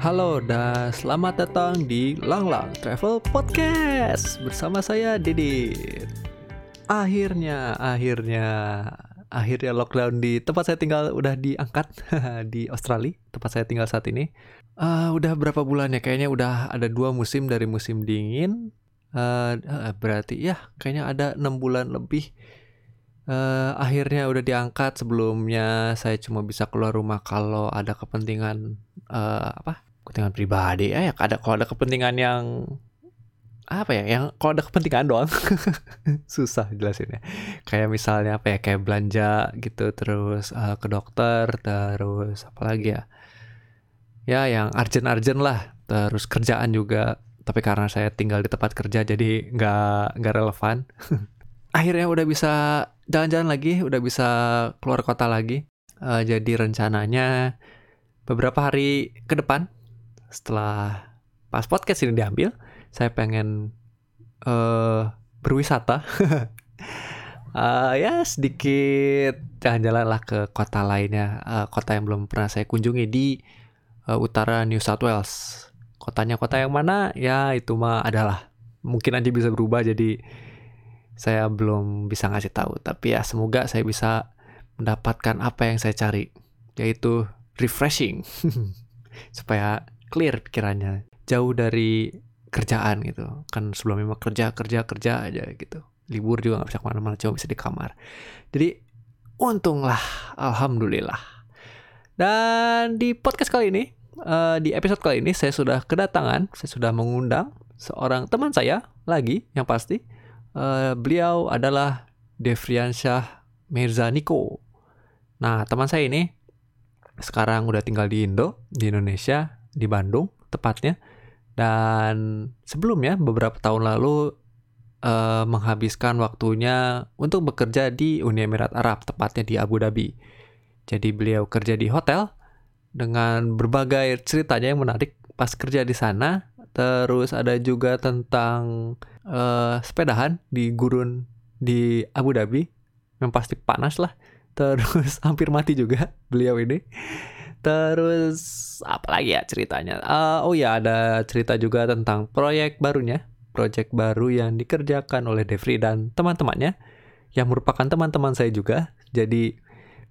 Halo dan selamat datang di Lang Lang Travel Podcast bersama saya Didit. Akhirnya, akhirnya, akhirnya lockdown di tempat saya tinggal udah diangkat di Australia, tempat saya tinggal saat ini. Uh, udah berapa bulan ya? Kayaknya udah ada dua musim dari musim dingin. Uh, berarti ya, kayaknya ada enam bulan lebih uh, akhirnya udah diangkat sebelumnya saya cuma bisa keluar rumah kalau ada kepentingan uh, apa kepentingan pribadi. Ya, ya ada kalau ada kepentingan yang apa ya yang kalau ada kepentingan doang. Susah jelasinnya. Kayak misalnya apa ya kayak belanja gitu terus uh, ke dokter terus apa lagi ya? Ya yang urgent-urgent lah terus kerjaan juga. Tapi karena saya tinggal di tempat kerja jadi nggak nggak relevan. Akhirnya udah bisa jalan-jalan lagi udah bisa keluar kota lagi. Uh, jadi rencananya beberapa hari ke depan setelah pas podcast ini diambil, saya pengen uh, berwisata. uh, ya sedikit jalan-jalan lah ke kota lainnya, uh, kota yang belum pernah saya kunjungi di uh, utara New South Wales. Kotanya kota yang mana? Ya itu mah adalah mungkin aja bisa berubah jadi saya belum bisa ngasih tahu. Tapi ya semoga saya bisa mendapatkan apa yang saya cari, yaitu refreshing supaya clear pikirannya jauh dari kerjaan gitu. Kan sebelumnya mah kerja kerja kerja aja gitu. Libur juga nggak bisa ke mana-mana cuma bisa di kamar. Jadi untunglah alhamdulillah. Dan di podcast kali ini uh, di episode kali ini saya sudah kedatangan saya sudah mengundang seorang teman saya lagi yang pasti. Uh, beliau adalah Devriansyah Mirza Niko nah teman saya ini sekarang udah tinggal di Indo di Indonesia di Bandung tepatnya. Dan sebelumnya beberapa tahun lalu uh, menghabiskan waktunya untuk bekerja di Uni Emirat Arab, tepatnya di Abu Dhabi. Jadi beliau kerja di hotel dengan berbagai ceritanya yang menarik pas kerja di sana. Terus ada juga tentang uh, sepedahan di gurun di Abu Dhabi yang pasti panas lah. Terus hampir mati juga beliau ini. Terus apa lagi ya ceritanya? Uh, oh ya ada cerita juga tentang proyek barunya, proyek baru yang dikerjakan oleh Devri dan teman-temannya yang merupakan teman-teman saya juga. Jadi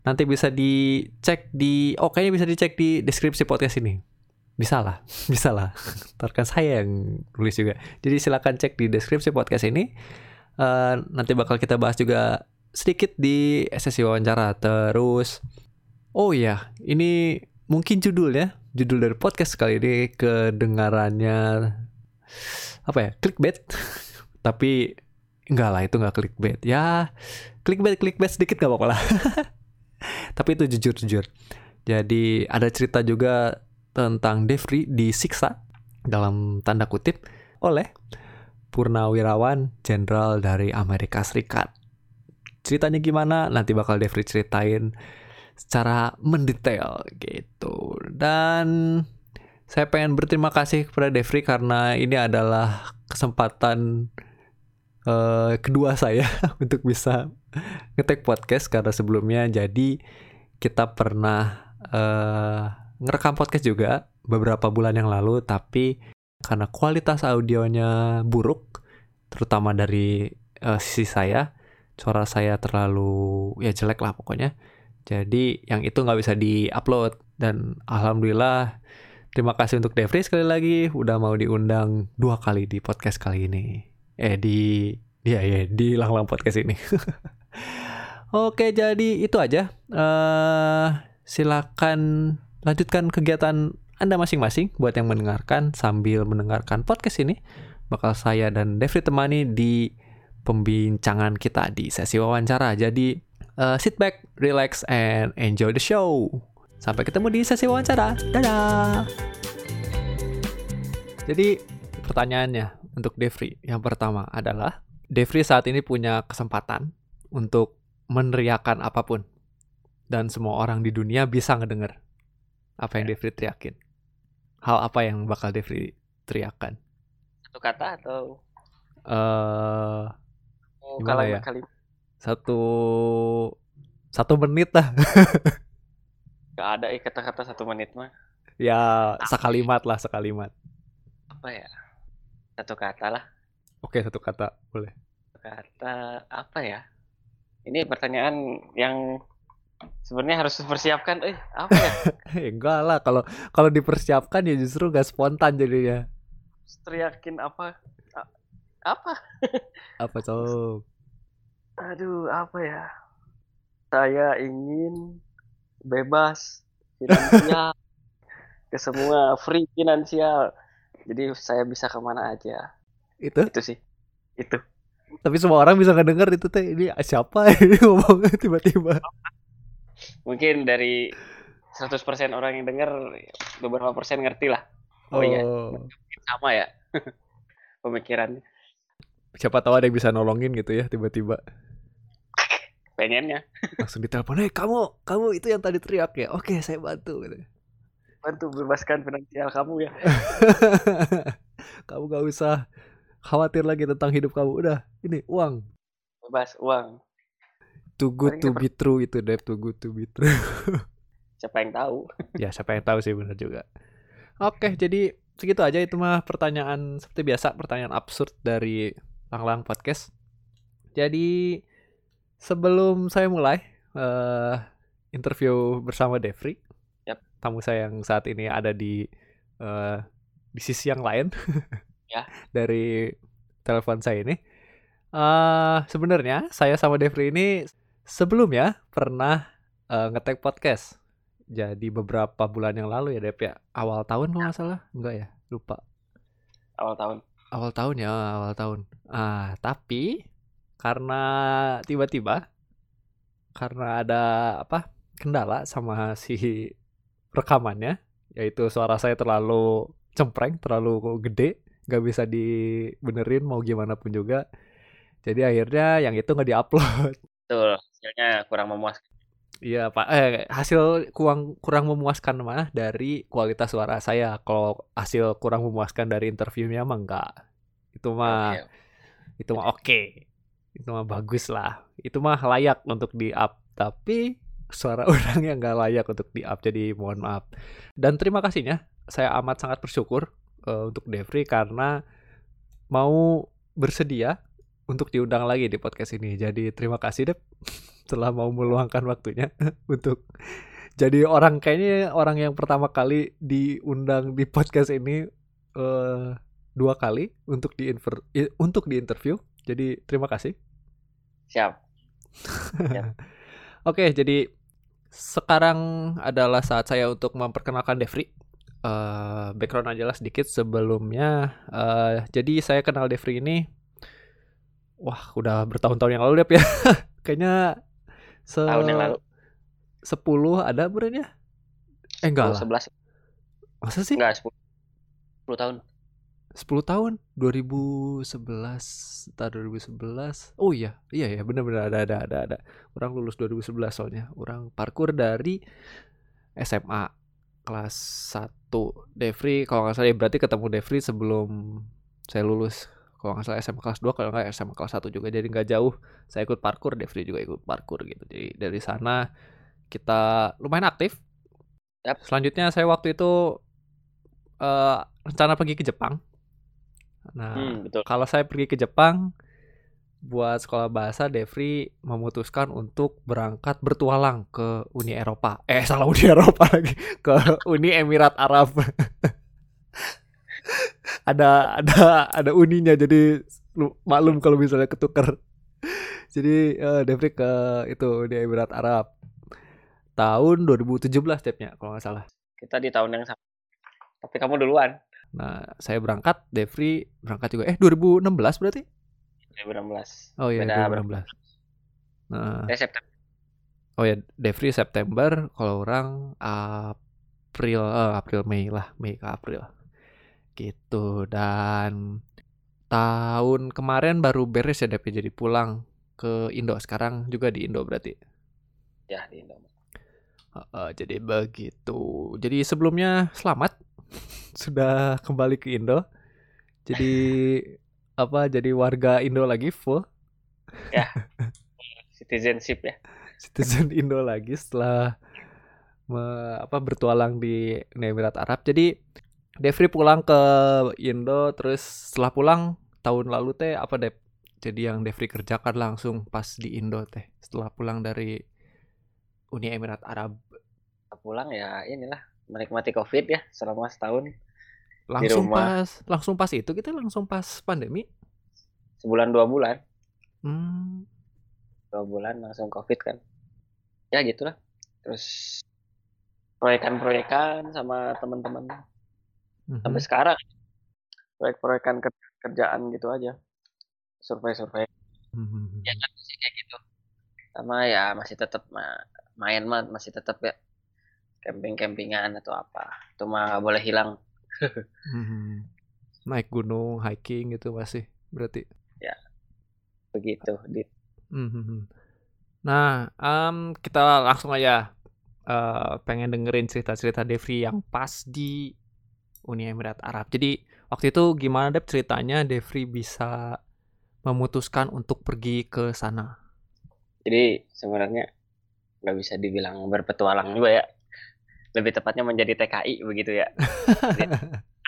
nanti bisa dicek di oh kayaknya bisa dicek di deskripsi podcast ini. Bisa lah, bisa lah. Ntar saya yang tulis juga. Jadi silakan cek di deskripsi podcast ini. Uh, nanti bakal kita bahas juga sedikit di sesi wawancara. Terus Oh iya, ini mungkin judul ya, judul dari podcast kali ini kedengarannya apa ya, clickbait. Tapi enggak lah, itu enggak clickbait. Ya, clickbait clickbait sedikit gak apa-apa lah. Tapi itu jujur-jujur. Jadi ada cerita juga tentang Devri disiksa dalam tanda kutip oleh purnawirawan jenderal dari Amerika Serikat. Ceritanya gimana? Nanti bakal Devri ceritain secara mendetail gitu. Dan saya pengen berterima kasih kepada Devri karena ini adalah kesempatan uh, kedua saya untuk bisa ngetek podcast karena sebelumnya jadi kita pernah uh, ngerekam podcast juga beberapa bulan yang lalu tapi karena kualitas audionya buruk terutama dari uh, sisi saya suara saya terlalu ya jelek lah pokoknya jadi yang itu nggak bisa di-upload dan alhamdulillah terima kasih untuk Devri sekali lagi udah mau diundang dua kali di podcast kali ini. Eh di ya ya di Lang-Lang podcast ini. Oke, jadi itu aja. Uh, silakan lanjutkan kegiatan Anda masing-masing buat yang mendengarkan sambil mendengarkan podcast ini. Bakal saya dan Devri temani di pembincangan kita di sesi wawancara. Jadi uh, sit back, relax, and enjoy the show. Sampai ketemu di sesi wawancara. Dadah! Jadi pertanyaannya untuk Devri yang pertama adalah Devri saat ini punya kesempatan untuk meneriakan apa pun dan semua orang di dunia bisa ngedenger apa yang ya. Devri teriakin. Hal apa yang bakal Devri teriakan? Satu kata atau? Eh, uh, oh, gimana ya? Kali satu satu menit lah Gak ada eh kata-kata satu menit mah Ya sekalimat lah sekalimat. Apa ya? Satu kata lah. Oke satu kata boleh. Kata apa ya? Ini pertanyaan yang sebenarnya harus dipersiapkan. Eh, apa ya? Eh, enggak lah kalau kalau dipersiapkan ya justru gak spontan jadinya. Teriakin apa? A- Apa? Apa tuh? Aduh, apa ya? Saya ingin bebas finansial ke semua free finansial. Jadi saya bisa ke mana aja. Itu Itu sih. Itu. tapi semua orang bisa ngedenger itu teh ini siapa ini ngomong tiba-tiba. Mungkin dari 100% orang yang denger beberapa persen ngerti lah. Oh, iya, sama ya. Pemikirannya. Siapa tahu ada yang bisa nolongin gitu ya tiba-tiba. Pengennya Langsung ditelepon, "Hei, kamu, kamu itu yang tadi teriak ya? Oke, saya bantu." gitu. bantu bebaskan finansial kamu ya. kamu gak usah khawatir lagi tentang hidup kamu. Udah, ini uang. Bebas uang. Too good to be true itu, Dave. Too good to be true. Siapa yang tahu? ya, siapa yang tahu sih bener juga. Oke, jadi segitu aja itu mah pertanyaan seperti biasa, pertanyaan absurd dari Lang-Lang Podcast. Jadi sebelum saya mulai eh interview bersama Devri, Yap. tamu saya yang saat ini ada di eh, di sisi yang lain Ya. dari telepon saya ini. eh sebenarnya saya sama Devri ini sebelumnya pernah eh, nge-tag podcast. Jadi beberapa bulan yang lalu ya Dev ya. Awal tahun kalau nggak salah. Enggak ya? Lupa. Awal tahun. Awal tahun ya, awal tahun. Ah, tapi karena tiba-tiba karena ada apa? kendala sama si rekamannya, yaitu suara saya terlalu cempreng, terlalu gede, nggak bisa dibenerin mau gimana pun juga. Jadi akhirnya yang itu nggak diupload. Betul. Hasilnya kurang memuaskan. Iya pak, eh hasil kurang kurang memuaskan mah dari kualitas suara saya. Kalau hasil kurang memuaskan dari interviewnya mah enggak. Itu mah Oke. itu mah oke itu mah bagus lah. Itu mah layak untuk di up tapi suara orang yang nggak layak untuk di up jadi mohon maaf. Dan terima kasihnya. Saya amat sangat bersyukur eh, untuk Devri karena mau bersedia untuk diundang lagi di podcast ini. Jadi terima kasih Dev telah mau meluangkan waktunya untuk jadi orang kayaknya orang yang pertama kali diundang di podcast ini eh dua kali untuk di untuk diinterview. Jadi terima kasih. Siap. Oke, jadi sekarang adalah saat saya untuk memperkenalkan Devri. Eh, background aja lah sedikit sebelumnya. eh, jadi saya kenal Devri ini, wah udah bertahun-tahun yang lalu Dev ya. Kayaknya se Tahun yang lalu. 10 ada berarti ya? Eh enggak lah. 11 Masa sih? enggak 10. 10 tahun. 10 tahun? 2011 entar 2011 oh iya iya ya benar-benar ada ada ada ada. Orang lulus 2011 soalnya. Orang parkur dari SMA kelas 1 Devri. Kalau nggak salah ya berarti ketemu Devri sebelum saya lulus. Kalau nggak salah SMA kelas 2 kalau nggak SMA kelas 1 juga. Jadi nggak jauh saya ikut parkur Devri juga ikut parkur gitu. Jadi dari sana kita lumayan aktif. Yap. selanjutnya saya waktu itu eh, rencana pergi ke Jepang Nah, Hmm, betul. kalau saya pergi ke Jepang buat sekolah bahasa, Devri memutuskan untuk berangkat bertualang ke Uni Eropa. Eh, salah Uni Eropa lagi, ke Uni Emirat Arab. ada ada ada uninya jadi lu- maklum kalau misalnya ketuker. Jadi eh, Devri ke itu Uni Emirat Arab tahun 2017 stepnya kalau nggak salah. Kita di tahun yang sama. Tapi kamu duluan. Nah, saya berangkat, Devri berangkat juga. Eh, 2016 berarti? 2016. Oh iya, Beda 2016. Nah, Saya September. oh ya, Devri September, kalau orang April, eh, April Mei lah, Mei ke April. Gitu. Dan tahun kemarin baru beres ya DP jadi pulang ke Indo. Sekarang juga di Indo berarti. Ya, di Indomaret. Heeh, jadi begitu. Jadi sebelumnya selamat sudah kembali ke Indo. Jadi apa? Jadi warga Indo lagi full Citizenship ya. citizen Indo lagi setelah me, apa bertualang di Uni Emirat Arab. Jadi Devri pulang ke Indo terus setelah pulang tahun lalu teh apa deh jadi yang Devri kerjakan langsung pas di Indo teh setelah pulang dari Uni Emirat Arab pulang ya inilah menikmati covid ya selama setahun langsung pas langsung pas itu kita langsung pas pandemi? Sebulan dua bulan. Hmm. dua bulan langsung covid kan. Ya gitulah. Terus proyekan-proyekan sama teman-teman. Mm-hmm. sampai sekarang proyek-proyekan kerjaan gitu aja. Survei-survei. Mm-hmm. ya kan sih kayak gitu. Sama ya masih tetap main mah masih tetap ya camping-campingan atau apa. Itu mah gak boleh hilang. Hmm. naik gunung hiking gitu masih berarti? Ya. Begitu dit. Hmm. nah um, kita langsung aja uh, pengen dengerin cerita-cerita Devri yang pas di Uni Emirat Arab. Jadi waktu itu gimana deh ceritanya Devri bisa memutuskan untuk pergi ke sana? Jadi sebenarnya nggak bisa dibilang berpetualang juga ya lebih tepatnya menjadi TKI begitu ya.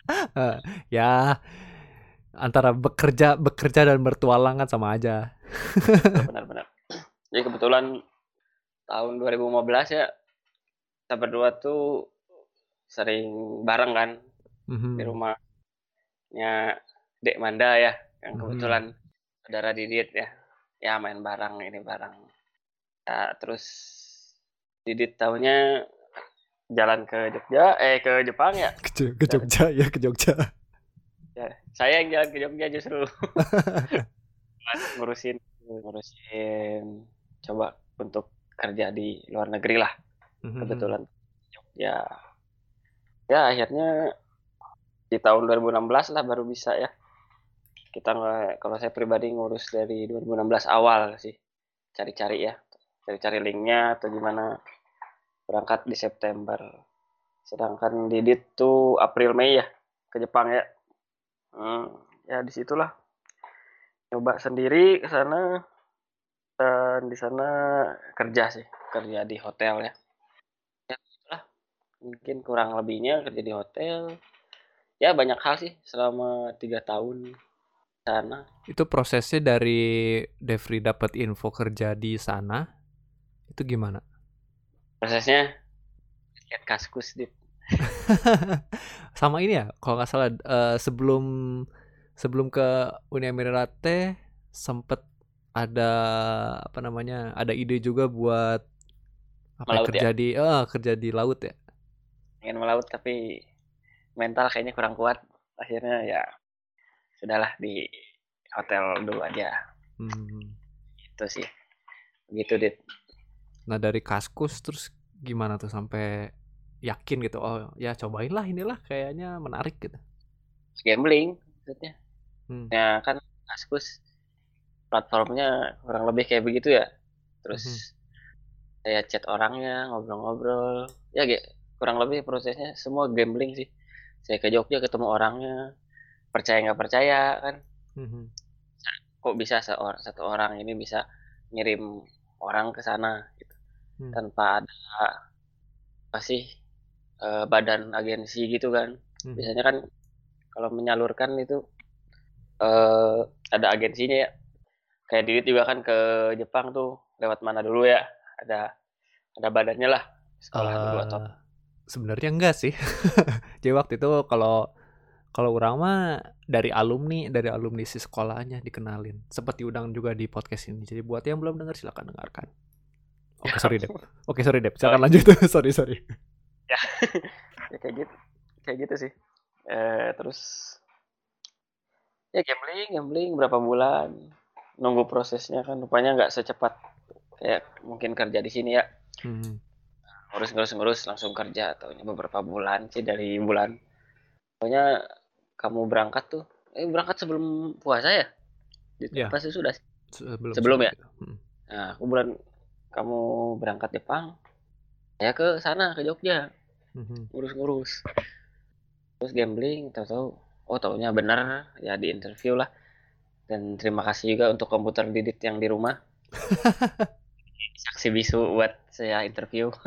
ya antara bekerja bekerja dan bertualang kan sama aja. Benar-benar. Jadi kebetulan tahun 2015 ya kita berdua tuh sering bareng kan mm-hmm. di rumahnya Dek Manda ya yang mhm. kebetulan mm-hmm. saudara Didit ya ya main bareng ini bareng ya, terus Didit tahunya jalan ke Jogja eh ke Jepang ya? Ke, ke Jogja ya ke Jogja. Ya saya yang jalan ke Jogja justru. Ngurusin ngurusin coba untuk kerja di luar negeri lah mm-hmm. kebetulan Jogja. Ya akhirnya di tahun 2016 lah baru bisa ya. Kita kalau saya pribadi ngurus dari 2016 awal sih. Cari-cari ya cari-cari linknya atau gimana berangkat di September. Sedangkan Didit tuh April Mei ya ke Jepang ya. Hmm, ya di situlah coba sendiri ke sana dan di sana kerja sih kerja di hotel ya. Ya itulah mungkin kurang lebihnya kerja di hotel. Ya banyak hal sih selama tiga tahun sana. Itu prosesnya dari Devri dapat info kerja di sana itu gimana prosesnya lihat kaskus dit sama ini ya kalau nggak salah uh, sebelum sebelum ke Uni Emirat teh sempet ada apa namanya ada ide juga buat apa ya, melaut kerja ya? di uh, kerja di laut ya? Ingin melaut tapi mental kayaknya kurang kuat. Akhirnya ya sudahlah di hotel dulu aja. Hmm. itu sih. Gitu dit Nah dari Kaskus terus gimana tuh sampai yakin gitu oh ya cobainlah inilah kayaknya menarik gitu. Gambling maksudnya. Hmm. Ya kan Kaskus platformnya kurang lebih kayak begitu ya. Terus hmm. saya chat orangnya ngobrol-ngobrol ya kurang lebih prosesnya semua gambling sih. Saya ke Jogja ketemu orangnya percaya nggak percaya kan. Hmm. Kok bisa seorang satu orang ini bisa ngirim orang ke sana gitu hmm. tanpa ada apa sih uh, badan agensi gitu kan. Hmm. biasanya kan kalau menyalurkan itu uh, ada agensinya ya. Kayak Didit juga kan ke Jepang tuh lewat mana dulu ya ada ada badannya lah sekolah uh, dulu atau sebenarnya enggak sih. Jadi waktu itu kalau kalau orang mah dari alumni dari alumni si sekolahnya dikenalin. Seperti udang juga di podcast ini. Jadi buat yang belum dengar silakan dengarkan Oke, okay, sorry Dep. Oke, okay, sorry Dep. Silakan lanjut. sorry, sorry. Ya. ya kayak gitu. Kayak gitu sih. Eh, terus ya gambling, gambling berapa bulan. Nunggu prosesnya kan rupanya nggak secepat kayak mungkin kerja di sini ya. Hmm. Ngurus ngurus ngurus langsung kerja atau beberapa bulan sih dari bulan. Pokoknya kamu berangkat tuh, eh berangkat sebelum puasa ya? Ya. Pasti sudah. Sebelum, sebelum ya. Hmm. Nah, aku bulan kamu berangkat Jepang saya ke sana ke Jogja mm-hmm. ngurus-ngurus terus gambling tahu-tahu oh taunya benar ya di interview lah dan terima kasih juga untuk komputer didit yang di rumah saksi bisu buat saya interview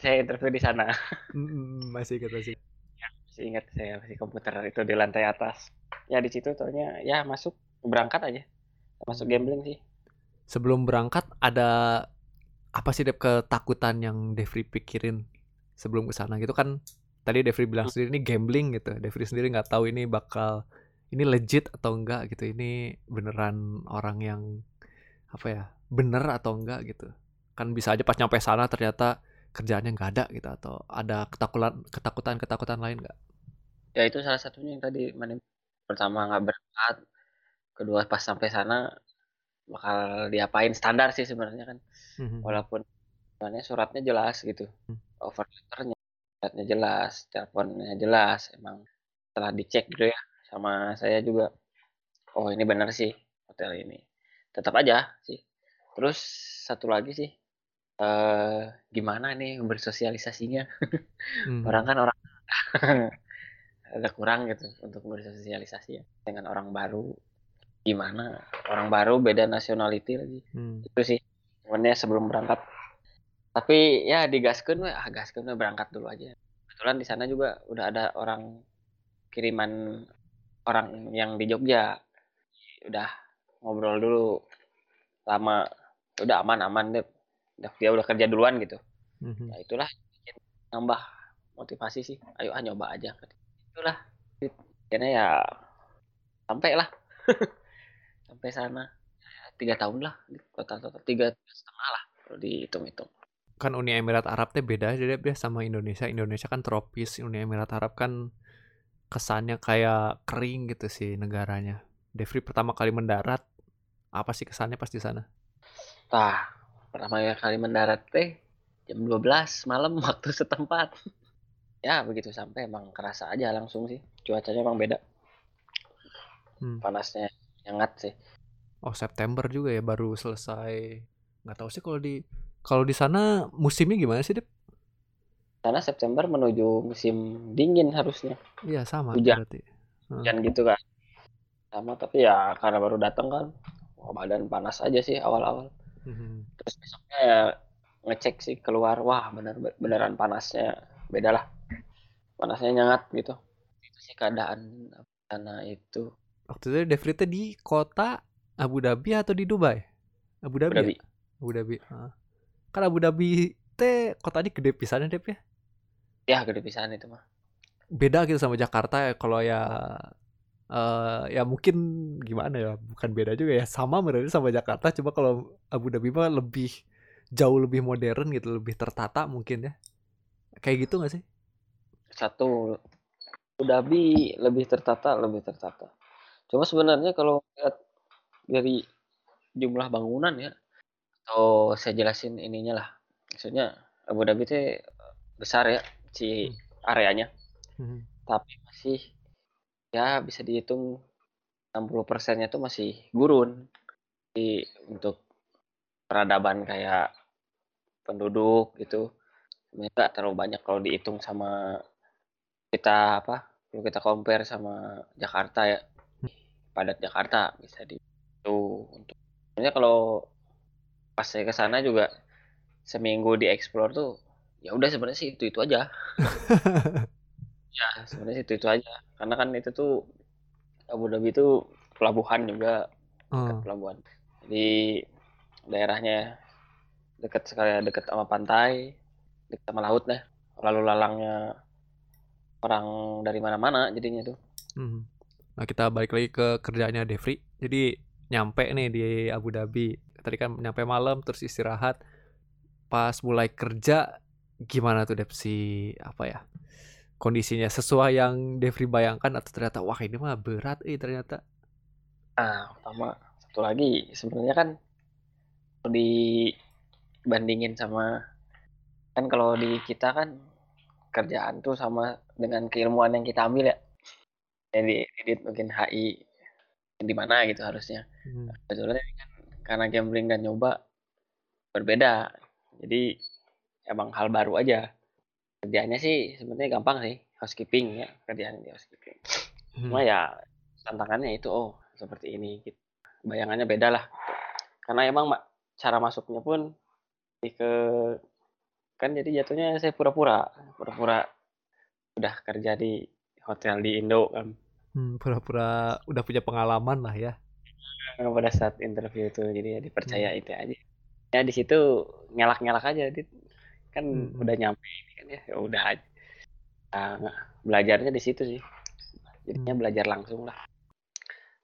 saya interview di sana. Mm, masih ingat masih. Ya, masih ingat saya masih komputer itu di lantai atas. Ya di situ taunya ya masuk berangkat aja. Masuk gambling sih. Sebelum berangkat ada apa sih Dep ketakutan yang Devri pikirin sebelum ke sana gitu? Kan tadi Devri bilang sendiri ini gambling gitu. Devri sendiri nggak tahu ini bakal ini legit atau enggak gitu. Ini beneran orang yang apa ya bener atau enggak gitu. Kan bisa aja pas nyampe sana ternyata kerjaannya nggak ada gitu atau ada ketakutan ketakutan ketakutan lain nggak? Ya itu salah satunya yang tadi mana pertama nggak berangkat kedua pas sampai sana bakal diapain standar sih sebenarnya kan hmm. walaupun sebenarnya suratnya jelas gitu hmm. over letternya suratnya jelas teleponnya jelas emang setelah dicek gitu ya sama saya juga oh ini benar sih hotel ini tetap aja sih terus satu lagi sih uh, gimana nih bersosialisasinya hmm. orang kan orang ada kurang gitu untuk bersosialisasi ya dengan orang baru gimana? Orang baru beda nationality lagi. Hmm. itu sih sebenarnya sebelum berangkat. Tapi ya digaskan ah gaskan berangkat dulu aja. Kebetulan di sana juga udah ada orang kiriman orang yang di Jogja. Udah ngobrol dulu. Lama udah aman aman deh. Udah dia udah kerja duluan gitu. Mm-hmm. ya itulah. Nambah motivasi sih. Ayo ah nyoba aja. Itulah. Karena ya sampai lah sampai sana. Tiga tahun lah total total. Tiga setengah lah kalau dihitung-hitung. Kan Uni Emirat Arab teh beda aja deh sama Indonesia. Indonesia kan tropis Uni Emirat Arab kan kesannya kayak kering gitu sih negaranya. Devri pertama kali mendarat apa sih kesannya pas di sana? Tah, pertama kali mendarat teh jam 12 malam waktu setempat. Ya begitu sampai emang kerasa aja langsung sih. Cuacanya emang beda. Hmm. panasnya hangat sih. Oh September juga ya baru selesai. Nggak tahu sih kalau di kalau di sana musimnya gimana sih Dep? Sana September menuju musim dingin harusnya. Iya sama hujan. berarti. Hmm. hujan gitu kan. Sama tapi ya karena baru datang kan badan panas aja sih awal-awal. Hmm. terus besoknya ya ngecek sih keluar wah bener beneran panasnya beda lah. Panasnya nyangat gitu. Itu sih keadaan sana itu waktu itu Devri di kota Abu Dhabi atau di Dubai? Abu Dhabi Abu Dhabi, ya? Abu Dhabi. Ah. kan Abu Dhabi teh kotanya gede pisan ya ya? Ya gede pisan itu mah. Beda gitu sama Jakarta ya kalau ya uh, ya mungkin gimana ya bukan beda juga ya. Sama berarti sama Jakarta coba kalau Abu Dhabi mah lebih jauh lebih modern gitu lebih tertata mungkin ya. Kayak gitu gak sih? Satu Abu Dhabi lebih tertata lebih tertata cuma sebenarnya kalau lihat dari jumlah bangunan ya atau saya jelasin ininya lah maksudnya Abu Dhabi itu besar ya si hmm. areanya hmm. tapi masih ya bisa dihitung 60 persennya itu masih gurun di untuk peradaban kayak penduduk gitu mereka terlalu banyak kalau dihitung sama kita apa kalau kita compare sama Jakarta ya padat Jakarta bisa di itu untuk sebenarnya kalau pas saya ke sana juga seminggu di explore tuh ya udah sebenarnya sih itu itu aja. Ya sebenarnya itu itu aja. Karena kan itu tuh Abu Dhabi itu pelabuhan juga hmm. pelabuhan. Jadi daerahnya dekat sekali dekat sama pantai dekat sama laut deh lalu lalangnya orang dari mana-mana jadinya tuh. Hmm. Nah kita balik lagi ke kerjanya Devri. Jadi nyampe nih di Abu Dhabi. Tadi kan nyampe malam terus istirahat. Pas mulai kerja gimana tuh Depsi apa ya kondisinya? Sesuai yang Devri bayangkan atau ternyata wah ini mah berat eh ternyata. Nah pertama satu lagi sebenarnya kan dibandingin sama kan kalau di kita kan kerjaan tuh sama dengan keilmuan yang kita ambil ya jadi edit mungkin HI di mana gitu harusnya hmm. sebetulnya kan karena gambling dan nyoba berbeda jadi emang hal baru aja kerjanya sih sebenarnya gampang sih housekeeping ya kerjaan di housekeeping hmm. cuma ya tantangannya itu oh seperti ini gitu. bayangannya beda lah karena emang cara masuknya pun ke kan jadi jatuhnya saya pura-pura pura-pura udah kerja di hotel di Indo kan. Hmm, pura-pura udah punya pengalaman lah ya. Pada saat interview itu jadi ya dipercaya hmm. itu aja. Ya di situ ngelak-ngelak aja dit. Kan hmm. udah nyampe kan ya, ya udah aja. Nah, belajarnya di situ sih. Jadinya hmm. belajar langsung lah.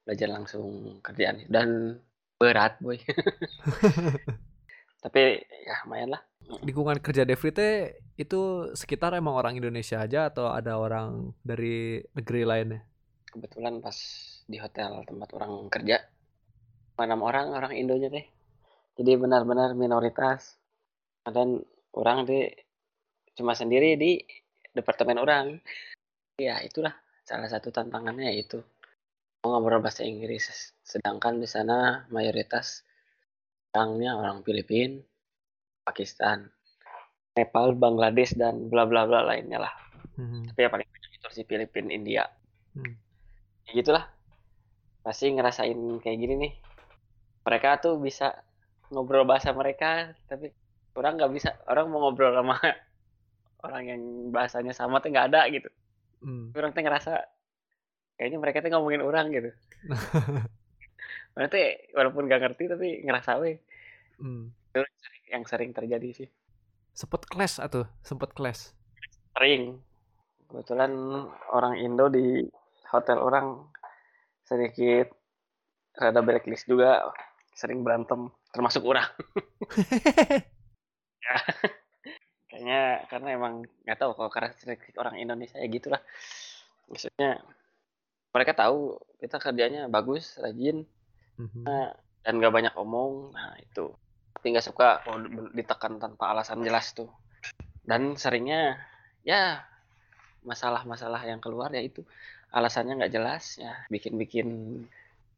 Belajar langsung kerjaan. Dan berat boy. Tapi ya lumayan lah lingkungan kerja Devri teh itu sekitar emang orang Indonesia aja atau ada orang dari negeri lainnya? Kebetulan pas di hotel tempat orang kerja enam orang orang Indonya teh. Jadi benar-benar minoritas. Dan orang di cuma sendiri di departemen orang. Ya itulah salah satu tantangannya itu mau ngobrol bahasa Inggris. Sedangkan di sana mayoritas orangnya orang Filipina Pakistan Nepal Bangladesh dan bla bla bla lainnya lah hmm. tapi yang paling banyak itu si Filipina India hmm. ya gitulah pasti ngerasain kayak gini nih mereka tuh bisa ngobrol bahasa mereka tapi orang nggak bisa orang mau ngobrol sama orang yang bahasanya sama tuh nggak ada gitu hmm. orang tuh ngerasa kayaknya mereka tuh ngomongin orang gitu berarti walaupun gak ngerti tapi ngerasa we hmm. Yang sering terjadi sih. Sempet clash atau? Sempet clash? Sering. Kebetulan orang Indo di hotel orang sedikit rada blacklist juga sering berantem termasuk orang. Ya. Kayaknya karena emang nggak tahu kalau karakteristik orang Indonesia ya gitulah. Maksudnya mereka tahu kita kerjanya bagus rajin mm-hmm. nah, dan nggak banyak omong. Nah itu tapi nggak suka kalau ditekan tanpa alasan jelas tuh dan seringnya ya masalah-masalah yang keluar ya itu alasannya nggak jelas ya bikin-bikin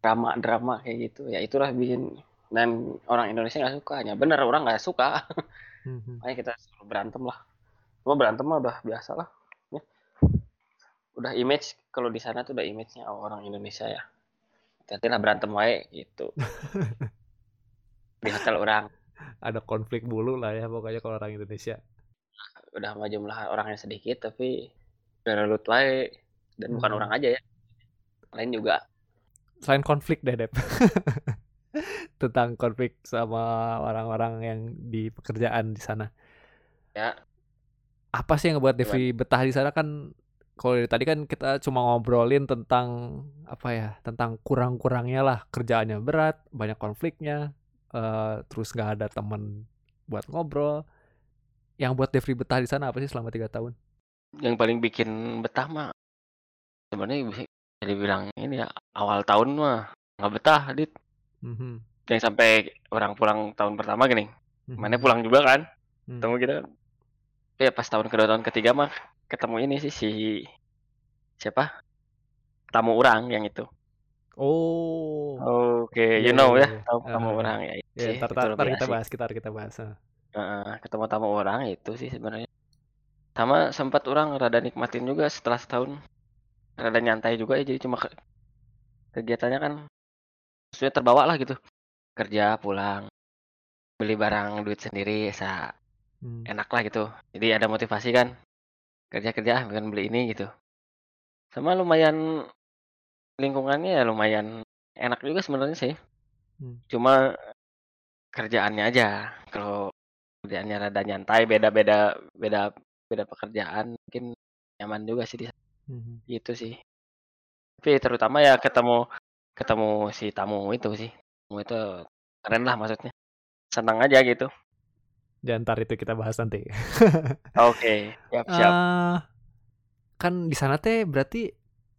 drama-drama kayak gitu ya itulah bikin dan orang Indonesia nggak suka hanya bener orang nggak suka hmm Makanya kita selalu berantem lah. Cuma berantem mah udah biasa lah. Ya. Udah image kalau di sana tuh udah image-nya orang Indonesia ya. Hati-hati lah berantem wae gitu. di hotel orang. Ada konflik bulu lah ya pokoknya kalau orang Indonesia. Udah mah jumlah orangnya sedikit tapi udah wae dan hmm. bukan orang aja ya. Lain juga. Selain konflik deh, Dep. tentang konflik sama orang-orang yang di pekerjaan di sana. Ya. Apa sih yang ngebuat Devi betah di sana kan kalau dari tadi kan kita cuma ngobrolin tentang apa ya tentang kurang-kurangnya lah kerjaannya berat banyak konfliknya uh, terus nggak ada teman buat ngobrol yang buat Devri betah di sana apa sih selama tiga tahun yang paling bikin betah mah sebenarnya bisa dibilang ini ya awal tahun mah nggak betah dit Mm-hmm. Yang sampai orang pulang tahun pertama gini, mm-hmm. mana pulang juga kan, mm. ketemu kita. Ya pas tahun kedua tahun ketiga mah ketemu ini sih si siapa tamu orang yang itu. Oh. Oke, okay. you yeah, know yeah. ya tamu, uh, tamu orang ya. Yeah, tar, tar, tar kita bahas, kita kita bahas. Uh, ketemu tamu orang itu sih sebenarnya. Sama sempat orang rada nikmatin juga setelah setahun. Rada nyantai juga ya jadi cuma kegiatannya kan maksudnya terbawa lah gitu kerja pulang beli barang duit sendiri sa hmm. enak lah gitu jadi ada motivasi kan kerja kerja bukan beli ini gitu sama lumayan lingkungannya ya lumayan enak juga sebenarnya sih. Hmm. cuma kerjaannya aja. Kalau kerjaannya rada nyantai beda beda beda pekerjaan mungkin nyaman juga sih di hmm. gitu sih. Tapi terutama ya ketemu ketemu si tamu itu sih. Tamu itu keren lah maksudnya. Senang aja gitu. Dan ntar itu kita bahas nanti. Oke okay. siap siap. Uh, kan di sana teh berarti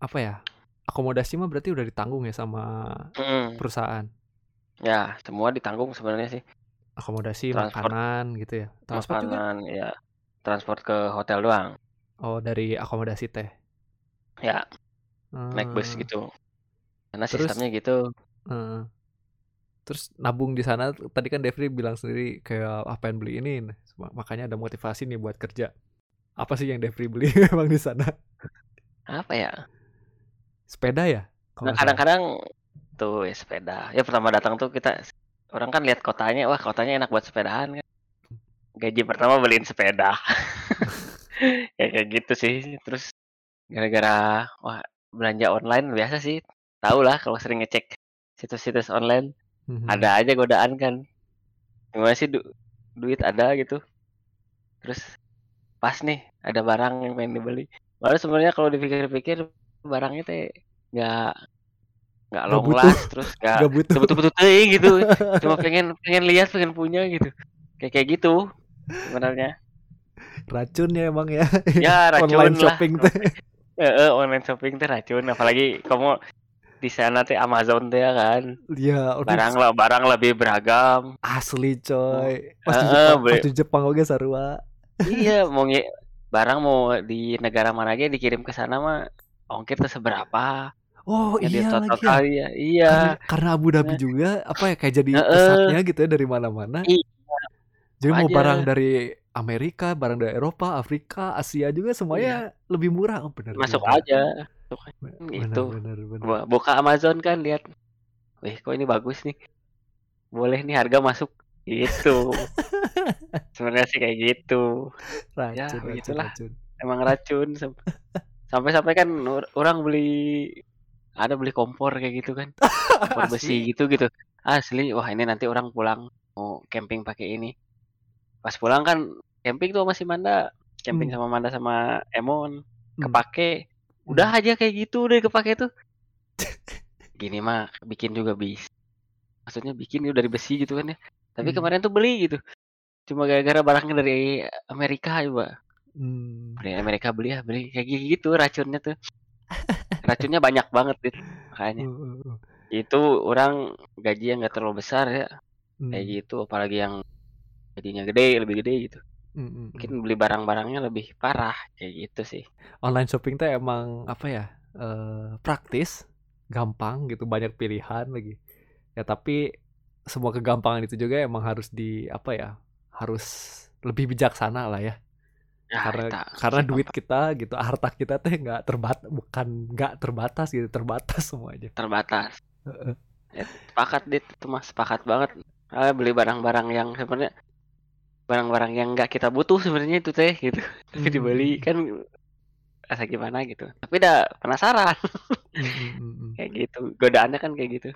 apa ya akomodasi mah berarti udah ditanggung ya sama hmm. perusahaan. Ya semua ditanggung sebenarnya sih. Akomodasi transport, makanan gitu ya. Transport makanan juga? ya. Transport ke hotel doang. Oh dari akomodasi teh? Ya. Hmm. naik bus gitu. Karena terus, sistemnya gitu. Uh, terus nabung di sana tadi kan Devri bilang sendiri kayak apa yang beli ini. Makanya ada motivasi nih buat kerja. Apa sih yang Devri beli emang di sana? Apa ya sepeda ya nah, kadang-kadang tuh ya sepeda ya pertama datang tuh kita orang kan lihat kotanya wah kotanya enak buat sepedahan kan gaji pertama beliin sepeda. ya kayak gitu sih. Terus gara-gara wah belanja online biasa sih. Tahu lah kalau sering ngecek situs-situs online Mhm. ada aja godaan kan. Gimana sih du duit ada gitu. Terus pas nih ada barang yang pengen dibeli. Padahal sebenarnya kalau dipikir-pikir barangnya teh nggak nggak long butuh. last terus nggak butuh. nggak butuh-butuh teuing gitu. Cuma pengen pengen lihat, pengen punya gitu. Kayak kayak gitu sebenarnya. Racun ya emang ya. Ya racun Online lah. shopping teh. Heeh, online shopping teh racun apalagi kamu di sana teh Amazon teh ya kan. Iya, Barang lah barang lebih beragam. asli coy. Pas di Heeh, Jepang, pas di Jepang oke sarua. iya, mau barang mau di negara mana aja dikirim ke sana mah ongkir tuh seberapa. Oh Ya iya total lagi ya. ya. Iya. Karena, karena Abu Dhabi juga apa ya kayak jadi pusatnya gitu ya dari mana-mana. Iya. Jadi mau Aja. barang dari Amerika, barang dari Eropa, Afrika, Asia juga semuanya lebih murah. Oh, bener Iya. Masuk aja. Bener, bener, bener. Bu- Buka Amazon kan lihat. Wih, kok ini bagus nih. Boleh nih harga masuk. Gitu. Sebenarnya sih kayak gitu. Racun, Ya, racun, begitulah. racun. Emang racun sampai-sampai kan or- orang beli ada beli kompor kayak gitu kan. Kompor besi gitu gitu. Asli, wah ini nanti orang pulang mau camping pakai ini. Pas pulang kan camping tuh masih Manda, camping Hmm. sama Manda sama Emon, Hmm. kepake. Udah aja kayak gitu deh kepake tuh. Gini mah bikin juga bisa. Maksudnya bikin udah dari besi gitu kan ya. Tapi Hmm. kemarin tuh beli gitu. Cuma gara-gara barangnya dari Amerika coba. Hmm. Beli Amerika beli ya beli kayak gitu racunnya tuh. Racunnya banyak banget dit. Makanya Uh, uh, uh. itu orang gaji yang nggak terlalu besar ya Hmm. kayak gitu apalagi yang gajinya gede lebih gede gitu Hmm, hmm, hmm. mungkin beli barang-barangnya lebih parah kayak gitu sih online shopping teh emang apa ya eh, praktis gampang gitu banyak pilihan lagi ya tapi semua kegampangan itu juga emang harus di apa ya harus lebih bijaksana lah ya Nah, karena eta, karena sih, duit kita gitu harta kita teh nggak terbat bukan nggak terbatas gitu terbatas semuanya. Terbatas. Heeh. Ya, sepakat dit. Itu mah sepakat banget. Ah, beli barang-barang yang sebenarnya barang-barang yang nggak kita butuh sebenarnya itu teh gitu. Tapi Hmm. dibeli kan rasa gimana gitu. Tapi udah penasaran. Hmm, hmm, hmm. kayak gitu. Godaannya kan kayak gitu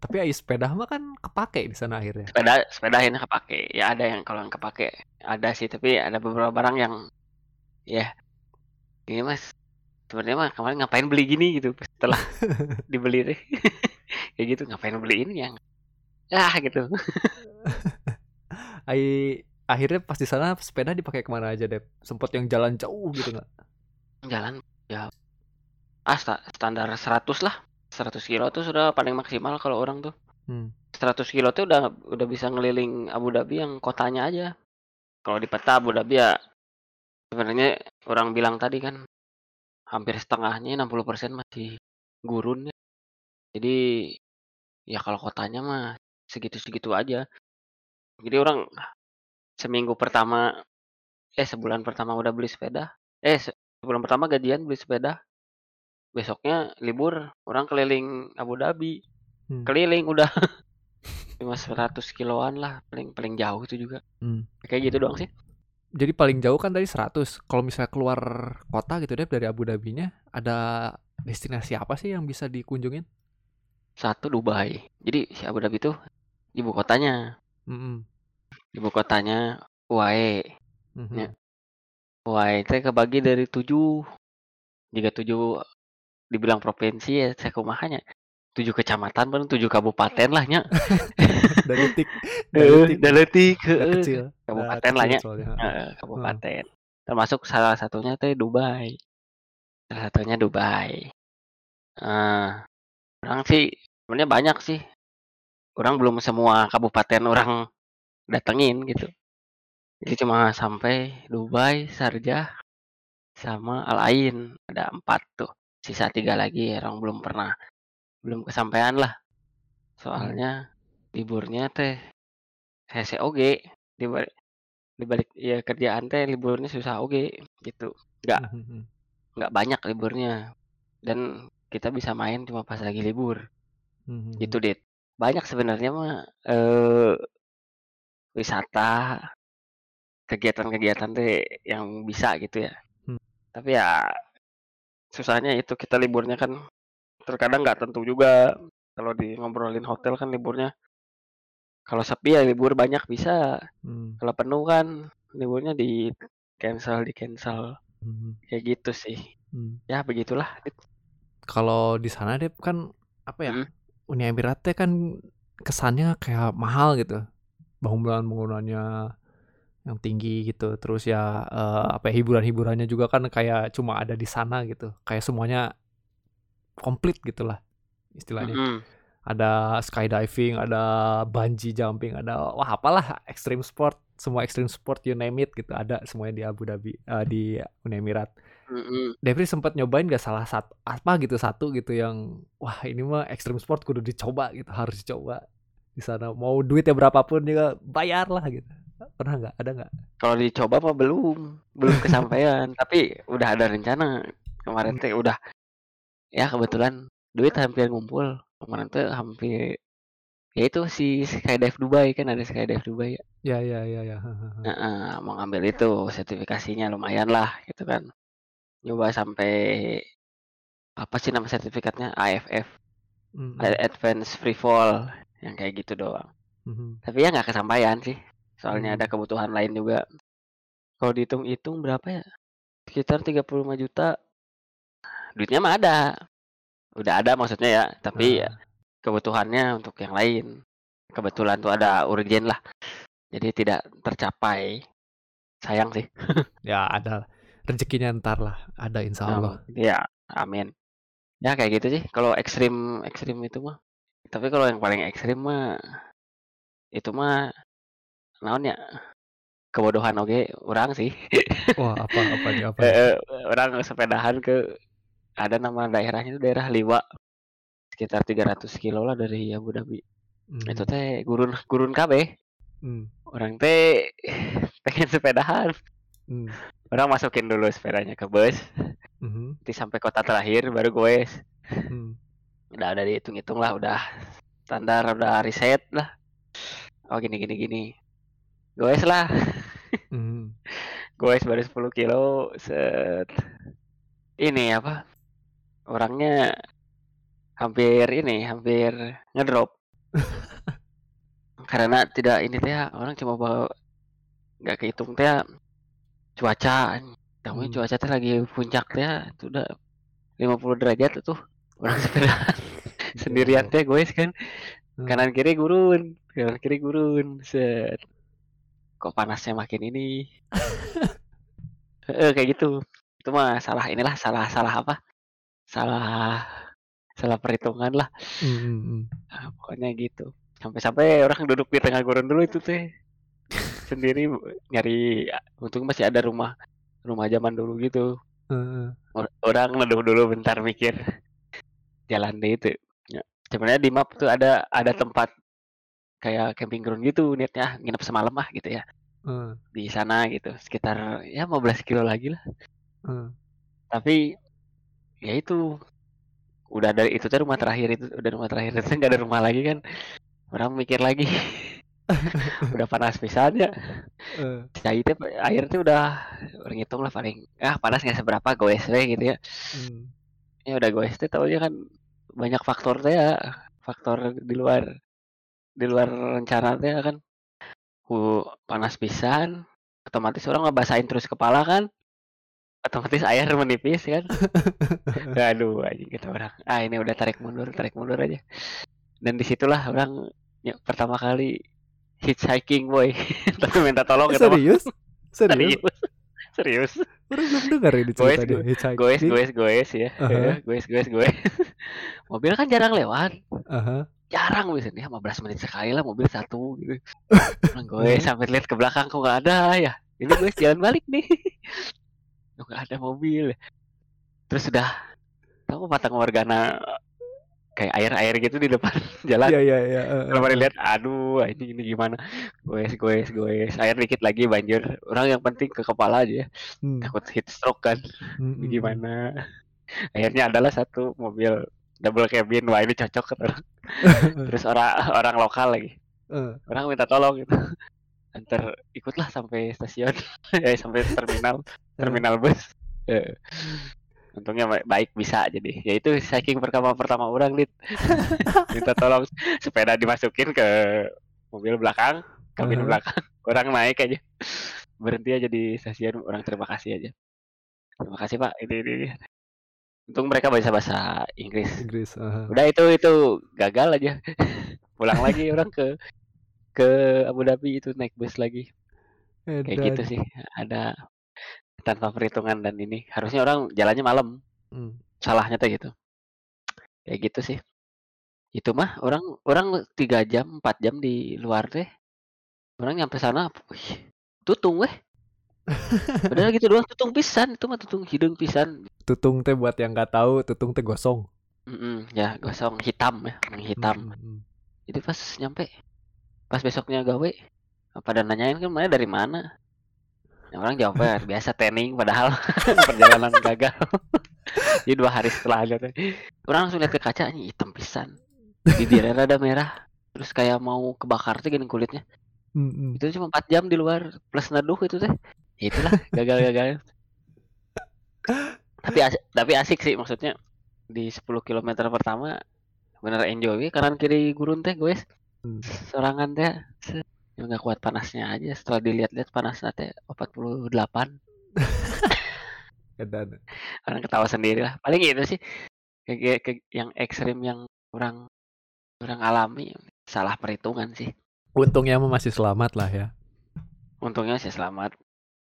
tapi ai sepeda mah kan kepake di sana akhirnya. Sepeda sepeda ini kepake. Ya ada yang kalau yang kepake ada sih. Tapi ada beberapa barang yang ya ini mas sebenarnya mah kemarin ngapain beli gini gitu. Setelah dibeli deh. Kayak gitu ngapain beli ini yang ah gitu. Ai akhirnya pas di sana sepeda dipakai ke mana aja deh sempet yang jalan jauh gitu nggak? Jalan ya ah sta- standar 100 lah 100 kilo tuh sudah paling maksimal kalau orang tuh Hmm. 100 kilo tuh udah udah bisa ngeliling Abu Dhabi yang kotanya aja kalau di peta Abu Dhabi ya sebenarnya orang bilang tadi kan hampir setengahnya 60% masih gurun ya. jadi ya kalau kotanya mah segitu-segitu aja jadi orang seminggu pertama eh sebulan pertama udah beli sepeda eh se- sebulan pertama gajian beli sepeda besoknya libur orang keliling Abu Dhabi Hmm. keliling udah cuma 100 kiloan lah paling paling jauh itu juga Hmm. kayak gitu doang sih Jadi paling jauh kan tadi 100. Kalau misalnya keluar kota gitu deh dari Abu Dhabi-nya, ada destinasi apa sih yang bisa dikunjungin? satu Dubai jadi si Abu Dhabi tuh ibu kotanya Mm-mm. ibu kotanya UAE Mhm. Ya. UAE itu kebagi dari tujuh jika tujuh dibilang provinsi ya saya kumahanya tujuh kecamatan baru tujuh kabupaten lah nya. Daletik, Daletik, kecil. kabupaten Nggak lah kecil nya. soalnya. Heeh, kabupaten. Termasuk salah satunya teh Dubai. Salah satunya Dubai. Eh orang sih sebenarnya banyak sih. Orang belum semua kabupaten orang datengin gitu. Jadi cuma sampai Dubai Sarjah sama Al Ain. Ada empat tuh sisa tiga lagi orang belum pernah belum kesampaian lah soalnya liburnya teh hese oge di balik di balik ya kerjaan teh liburnya susah oge gitu nggak Mhm. nggak banyak liburnya dan kita bisa main cuma pas lagi libur gitu dit banyak sebenarnya mah eh wisata kegiatan-kegiatan teh yang bisa gitu ya. Hmm. Tapi ya susahnya itu kita liburnya kan terkadang nggak tentu juga. Kalau di ngobrolin hotel kan liburnya kalau sepi ya libur banyak bisa. Hmm. Kalau penuh kan liburnya di cancel, di cancel. Hmm. Kayak gitu sih. Hmm. Ya begitulah. Kalau di sana deh kan apa ya? Hmm. Uni Emirat teh kan kesannya kayak mahal gitu. Bangunan bangunannya yang tinggi gitu. Terus ya eh, apa ya, hiburan-hiburannya juga kan kayak cuma ada di sana gitu. Kayak semuanya komplit gitulah istilahnya. Mm-mm. Ada skydiving, ada bungee jumping, ada wah apalah extreme sport, semua extreme sport you name it gitu ada semuanya di Abu Dhabi eh, di Uni Emirat. Mm-mm. Devri sempat nyobain gak salah satu apa gitu satu gitu yang wah ini mah extreme sport kudu dicoba gitu harus dicoba di sana mau duitnya berapapun juga bayar lah gitu pernah nggak ada nggak Kalau dicoba mah belum, belum kesampaian. Tapi udah ada rencana. Kemarin teh udah ya kebetulan duit hampir ngumpul. Kemarin tuh hampir ya itu si skydive Dubai kan ada skydive Dubai ya. ya ya ya ya Heeh, mau ngambil itu sertifikasinya lumayan lah gitu kan. Nyoba sampai apa sih nama sertifikatnya AFF, Mm, mm, Advanced Free Fall yang kayak gitu doang. mhm. Tapi ya nggak kesampaian sih. Soalnya Hmm. ada kebutuhan lain juga. Kalau dihitung-hitung berapa ya? Sekitar 35 juta. Duitnya mah ada. Udah ada maksudnya ya. Tapi ya Nah, kebutuhannya untuk yang lain. Kebetulan tuh ada urgen lah. Jadi tidak tercapai. Sayang sih. ya ada rezekinya ntar lah ada insya Allah ya, amin. Ya kayak gitu sih. Kalau ekstrim ekstrim itu mah. Tapi kalau yang paling ekstrim mah itu mah naon ya? Kebodohan oke. Orang sih. wah apa apa apa Eh, nih? eh, orang sepedahan ke ada nama daerahnya itu daerah Liwa. Sekitar 300 kilo lah dari Abu Dhabi. Hmm, itu teh gurun gurun KB hmm, orang teh pengen sepedahan. Hmm, orang masukin dulu sepedanya ke bus. Mhm, nanti sampai kota terakhir baru goes hmm. udah udah dihitung-hitung lah udah standar udah riset lah. Oh gini gini gini goes lah. Mhm. goes baru 10 kilo set. Ini apa? Orangnya hampir ini hampir ngedrop. Karena tidak ini teh orang cuma bawa nggak kehitung teh cuaca. Tahu Hmm. cuaca teh lagi puncak teh itu udah 50 derajat tuh. Orang sepeda sendirian teh gue kan. Hmm. kanan kiri gurun kanan kiri gurun set kok panasnya makin ini? Heeh, kayak gitu. Itu mah salah inilah salah salah apa? Salah salah perhitungan lah. Hmm, hmm, hmm. Ah, pokoknya gitu. Sampai-sampai orang duduk di tengah gurun dulu itu teh. Sendiri nyari untung masih ada rumah rumah zaman dulu gitu. Or- orang neduh dulu bentar mikir. Jalan deh itu. Ya, sebenarnya di map tuh ada ada tempat kayak camping ground gitu niatnya nginep semalam ah gitu ya. Heeh. di sana gitu sekitar ya 15 kilo lagi lah. Heeh. tapi ya itu udah dari itu tuh rumah terakhir itu udah rumah terakhir itu nggak ada rumah lagi kan. Orang mikir lagi. Udah panas pisannya Eh, Cai teh air tuh udah orang hitung lah paling ah panas nggak seberapa goes we gitu ya. Hmm. ya udah goes teh tahu kan banyak faktor teh ya faktor di luar di luar rencana teh kan. Uh, panas pisan otomatis orang ngebasahin terus kepala kan. Otomatis air menipis kan. Aduh aja gitu orang. Ah ini udah tarik mundur tarik mundur aja. Dan di situlah orang ya, pertama kali hitchhiking boy. Tapi minta tolong gitu serius? Serius? Serius. Orang belum dengar ini Goes, cerita dia hitchhiking. goes goes goes ya. Aha. goes goes goes. Mobil kan jarang lewat. Aha. Jarang biasanya 15 menit sekali lah mobil satu gitu. Orang goes sampai lihat ke belakang kok nggak ada? Ya ini goes jalan balik nih. Kok nggak ada mobil? Terus sudah tahu patang wargana kayak air-air gitu di depan jalan. Iya iya iya. eh, kalau eh, pada lihat aduh ini ini gimana? Goes goes goes. Air dikit lagi banjir. Orang yang penting ke kepala aja ya. Hmm, takut heat stroke kan. Hmm, hmm, Ini gimana? Akhirnya adalah satu mobil double cabin wah ini cocok. Terus orang orang lokal lagi. Eh, orang minta tolong gitu. Antar ikutlah sampai stasiun. Ya sampai terminal terminal bus. Eh, untungnya baik bisa jadi. Ya itu saking pertama pertama orang dit. Minta tolong sepeda dimasukin ke mobil belakang kabin uh belakang. Orang naik aja. Berhenti aja di stasiun orang terima kasih aja. Terima kasih pak. Ini ini, ini. Untung mereka bisa bahasa Inggris. Inggris uh udah itu itu gagal aja. Pulang lagi orang ke ke Abu Dhabi itu naik bus lagi. Edan. kayak gitu sih ada tanpa perhitungan dan ini. Harusnya orang jalannya malam. Hmm. salahnya tuh gitu. Kayak gitu sih. Itu mah orang orang tiga jam empat jam di luar teh orang nyampe sana wih, tutung weh Padahal gitu doang tutung pisan itu mah tutung hidung pisan. Tutung teh buat yang nggak tahu tutung teh gosong. Mm -mm, ya gosong hitam ya, hitam. Mm -hmm. Jadi pas nyampe pas besoknya gawe pada nanyain kan mana dari mana Ya, orang jawabnya biasa training padahal perjalanan gagal. Jadi dua hari setelah ada orang langsung lihat ke kaca ini hitam pisan. Bibirnya rada merah. Terus kayak mau kebakar tuh gini kulitnya. Mm-hmm. Itu cuma 4 jam di luar plus naduh itu teh. Ya itulah gagal-gagal. tapi asik, tapi asik sih maksudnya di 10 km pertama bener enjoy. Kanan kiri gurun teh guys. Hmm. Sorangan teh ya nggak kuat panasnya aja. Setelah dilihat-lihat panasnya teh 48 dan orang ketawa sendiri lah. Paling itu sih kayak, kayak yang ekstrim yang orang orang alami. Salah perhitungan sih. Untungnya masih selamat lah ya. Untungnya masih selamat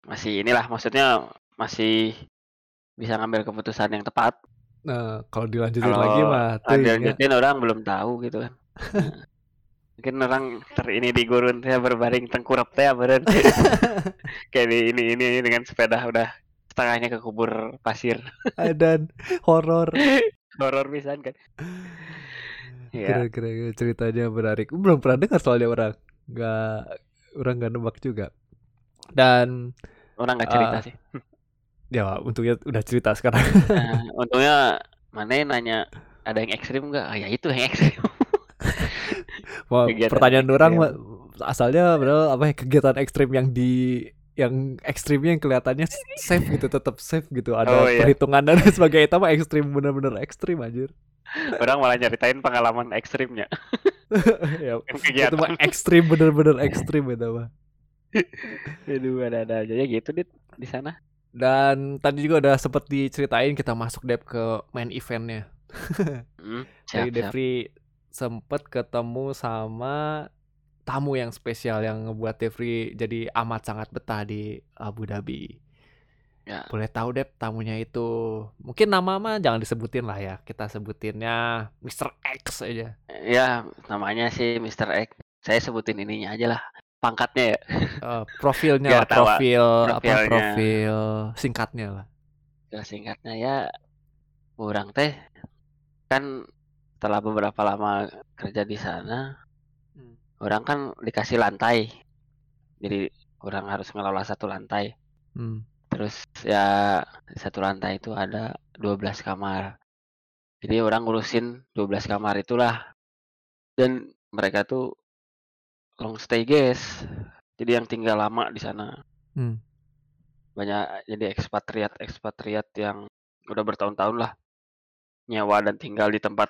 masih inilah maksudnya masih bisa ngambil keputusan yang tepat. Nah kalau dilanjutin kalau lagi mah dilanjutin ya. orang belum tahu gitu kan. Nah mungkin orang ter ini di gurun saya berbaring tengkurap teh beren kayak di ini ini dengan sepeda udah setengahnya ke kubur pasir. Dan horor. Horor pisan kan. Ya. kira-kira ceritanya menarik. Belum pernah dengar soalnya orang. Nggak orang nggak nebak juga dan orang nggak cerita uh, sih. ya untungnya udah cerita sekarang. Nah, untungnya mana nanya ada yang ekstrim nggak? Ah, ya itu yang ekstrim. Wah, pertanyaan orang asalnya padahal apa ya kegiatan ekstrim yang di yang ekstrimnya yang kelihatannya safe gitu tetap safe gitu. Ada oh, iya. perhitungan dan sebagainya itu mah ekstrim bener-bener ekstrim anjir. Orang malah nyeritain pengalaman ekstrimnya. Ya, itu mah ekstrim bener-bener ekstrim itu mah Aduh ada-ada aja ya gitu dit di sana dan tadi juga udah sempet diceritain kita masuk dep ke main eventnya hmm, siap, Jadi Devri sempet ketemu sama tamu yang spesial yang ngebuat Devri jadi amat sangat betah di Abu Dhabi. Ya. Boleh tahu deh tamunya itu. Mungkin nama mah jangan disebutin lah ya. Kita sebutinnya Mr. X aja. Ya, namanya sih Mr. X. Saya sebutin ininya aja lah. Pangkatnya ya. Uh, profilnya lah, profil apa profil singkatnya lah. Ya, singkatnya ya kurang teh kan setelah beberapa lama kerja di sana hmm. orang kan dikasih lantai jadi orang harus ngelola satu lantai hmm. terus ya satu lantai itu ada 12 kamar jadi orang ngurusin 12 kamar itulah dan mereka tuh long stay guys jadi yang tinggal lama di sana hmm. banyak jadi ekspatriat ekspatriat yang udah bertahun-tahun lah nyawa dan tinggal di tempat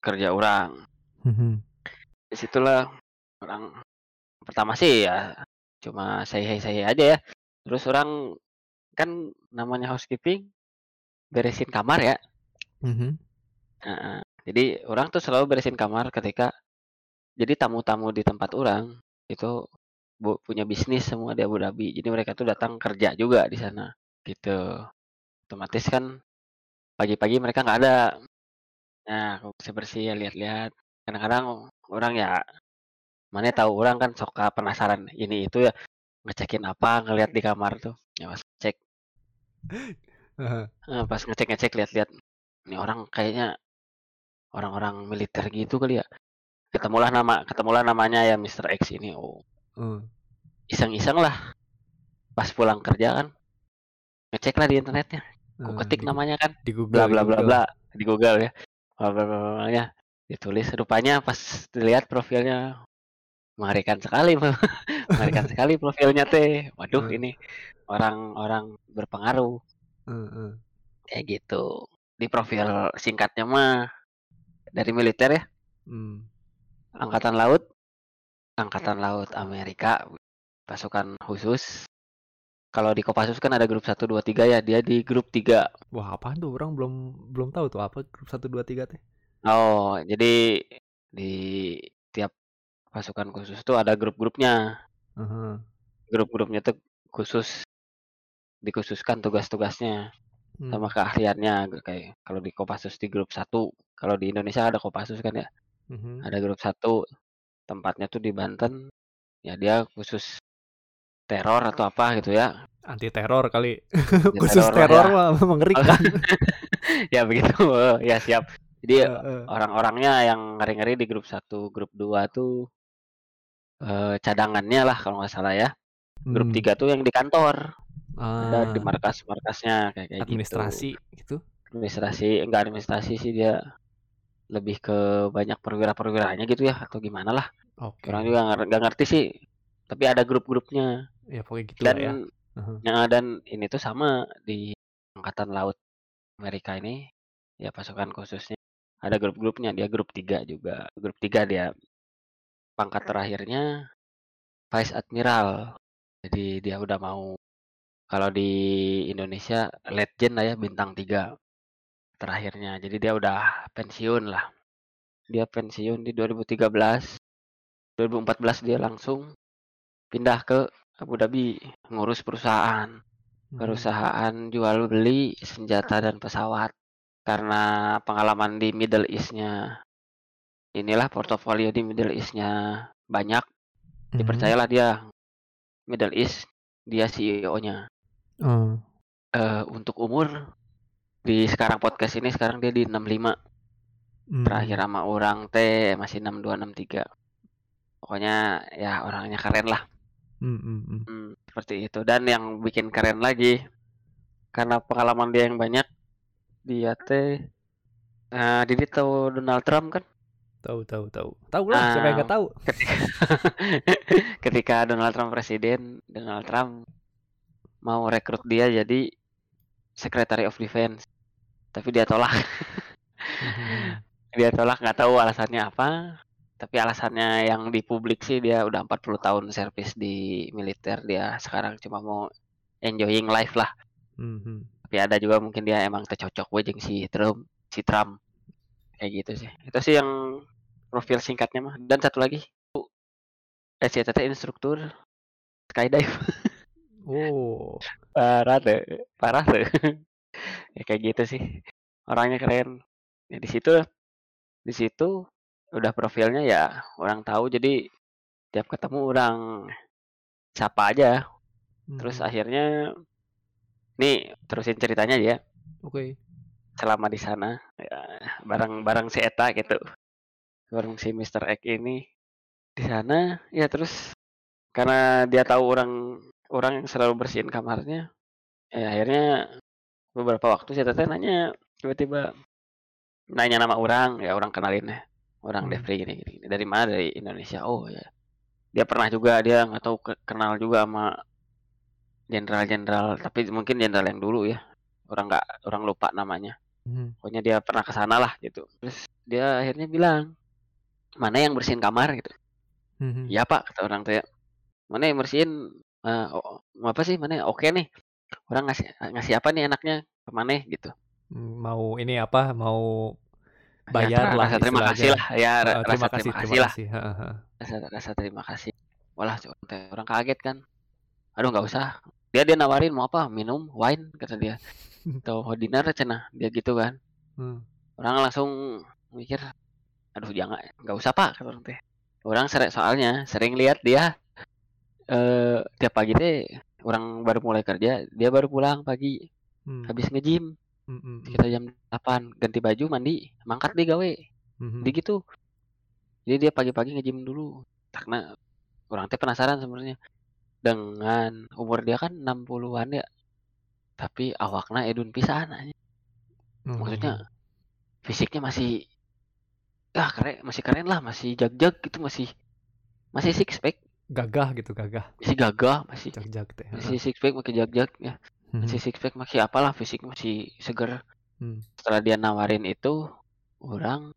kerja orang. Mm-hmm. Di situlah orang pertama sih ya cuma saya saya aja ya. Terus orang kan namanya housekeeping beresin kamar ya. Mm-hmm. Nah, jadi orang tuh selalu beresin kamar ketika jadi tamu-tamu di tempat orang itu bu, punya bisnis semua di Abu Dhabi. Jadi mereka tuh datang kerja juga di sana gitu. Otomatis kan pagi-pagi mereka nggak ada Nah, aku bersih-bersih ya lihat-lihat. Kadang-kadang orang ya mana tahu orang kan suka penasaran ini itu ya ngecekin apa ngelihat di kamar tuh ya pas cek nah, pas ngecek ngecek lihat-lihat ini orang kayaknya orang-orang militer gitu kali ya ketemulah nama ketemulah namanya ya Mr. X ini. Oh. Hmm. iseng-iseng lah. Pas pulang kerja kan. Ngecek lah di internetnya. Aku hmm, ketik namanya kan. Di Google bla bla bla bla. Di Google ya. Ya ditulis rupanya pas dilihat profilnya. Mengerikan sekali. Mengerikan sekali profilnya teh. Waduh hmm. ini orang-orang berpengaruh. Hmm, hmm. kayak gitu. Di profil singkatnya mah. Dari militer ya. Hmm. Angkatan laut angkatan laut Amerika pasukan khusus kalau di Kopassus kan ada grup 1 2 3 ya, dia di grup 3. Wah, apaan tuh? Orang belum belum tahu tuh apa grup 1 2 3 teh. Oh, jadi di tiap pasukan khusus tuh ada grup-grupnya. Uh -huh. Grup-grupnya tuh khusus dikhususkan tugas-tugasnya hmm. sama keahliannya kayak kalau di Kopassus di grup 1, kalau di Indonesia ada Kopassus kan ya. Mhm. -huh. Ada grup 1 tempatnya tuh di Banten. Ya dia khusus teror atau apa gitu ya anti teror kali khusus teror, ya. mah mengerikan ya begitu ya siap jadi uh, uh. orang-orangnya yang ngeri-ngeri di grup satu grup dua tuh uh, cadangannya lah kalau nggak salah ya grup hmm. tiga tuh yang di kantor uh. ada di markas-markasnya kayak kayak administrasi gitu. gitu administrasi enggak administrasi sih dia lebih ke banyak perwira-perwiranya gitu ya atau gimana lah okay. orang juga nggak ngerti sih tapi ada grup-grupnya ya pokoknya gitu dan ya. Uh-huh. Ya, dan ini tuh sama di angkatan laut Amerika ini ya pasukan khususnya ada grup-grupnya dia grup tiga juga grup tiga dia pangkat terakhirnya Vice Admiral jadi dia udah mau kalau di Indonesia legend lah ya bintang tiga terakhirnya. Jadi dia udah pensiun lah. Dia pensiun di 2013 2014 dia langsung pindah ke Abu Dhabi ngurus perusahaan. Hmm. perusahaan jual beli senjata dan pesawat. Karena pengalaman di Middle East-nya inilah portofolio di Middle East-nya banyak. Hmm. dipercayalah dia Middle East dia CEO-nya uh, untuk umur di sekarang podcast ini sekarang dia di 65 hmm. terakhir sama orang T masih 62 63 pokoknya ya orangnya keren lah. Hmm, hmm, hmm. Hmm, seperti itu. Dan yang bikin keren lagi karena pengalaman dia yang banyak dia teh uh, Didi tahu Donald Trump kan? Tahu tahu tahu. Tahu lah uh, siapa yang nggak tahu? ketika, ketika Donald Trump presiden Donald Trump mau rekrut dia jadi Secretary of Defense. Tapi dia tolak. Dia tolak nggak tahu alasannya apa. Tapi alasannya yang di publik sih dia udah 40 tahun servis di militer dia. Sekarang cuma mau enjoying life lah. Mm-hmm. tapi ada juga mungkin dia emang tercocok gue si Trump si Trump. Kayak gitu sih. Itu sih yang profil singkatnya mah. Dan satu lagi SCTT instruktur skydive oh parah tuh parah tuh. Ya kayak gitu sih orangnya keren. Ya di situ di situ udah profilnya ya orang tahu jadi tiap ketemu orang siapa aja. Terus hmm. akhirnya nih terusin ceritanya ya. Oke. Okay. selama di sana ya bareng-bareng si Eta gitu. Bareng si Mister X ini. Di sana ya terus karena dia tahu orang orang yang selalu bersihin kamarnya ya akhirnya beberapa waktu si Tete nanya tiba-tiba nanya nama orang ya orang kenalin ya orang hmm. Devri gini, gini dari mana? Dari Indonesia. Oh ya. Dia pernah juga dia nggak tahu kenal juga sama jenderal-jenderal tapi mungkin jenderal yang dulu ya. Orang nggak orang lupa namanya. Hmm. pokoknya dia pernah ke sana lah gitu. Terus dia akhirnya bilang mana yang bersihin kamar? gitu. Hmm. ya pak kata orang tuh ya. Mana yang bersihin uh, apa sih mana oke nih. Orang ngasih ngasih apa nih enaknya ke mana gitu. Mau ini apa mau bayar ya, lah rasa terima kasih lah. Ya rasa terima kasih, terima kasih lah. rasa rasa terima kasih. Walah orang kaget kan. Aduh nggak usah. Dia dia nawarin mau apa minum wine kata dia. Atau dinner cina dia gitu kan. Hmm. orang langsung mikir aduh jangan nggak usah pak kata orang teh. Orang sering soalnya sering lihat dia eh tiap pagi teh orang baru mulai kerja dia baru pulang pagi hmm. habis ngejim Mm-hmm. Kita jam 8 ganti baju, mandi, mangkat deh gawe. Mm-hmm. Di gitu. Jadi dia pagi-pagi ngejim dulu. Karena orang teh penasaran sebenarnya. Dengan umur dia kan 60-an ya. Tapi awakna edun pisan aja. Mm-hmm. Maksudnya fisiknya masih ah keren, masih keren lah, masih jag-jag gitu, masih masih six pack. Gagah gitu gagah. Masih gagah masih. Jag-jag teh masih six pack masih jag-jag ya. Mhm. masih six pack masih apalah fisik masih seger. Hmm. setelah dia nawarin itu orang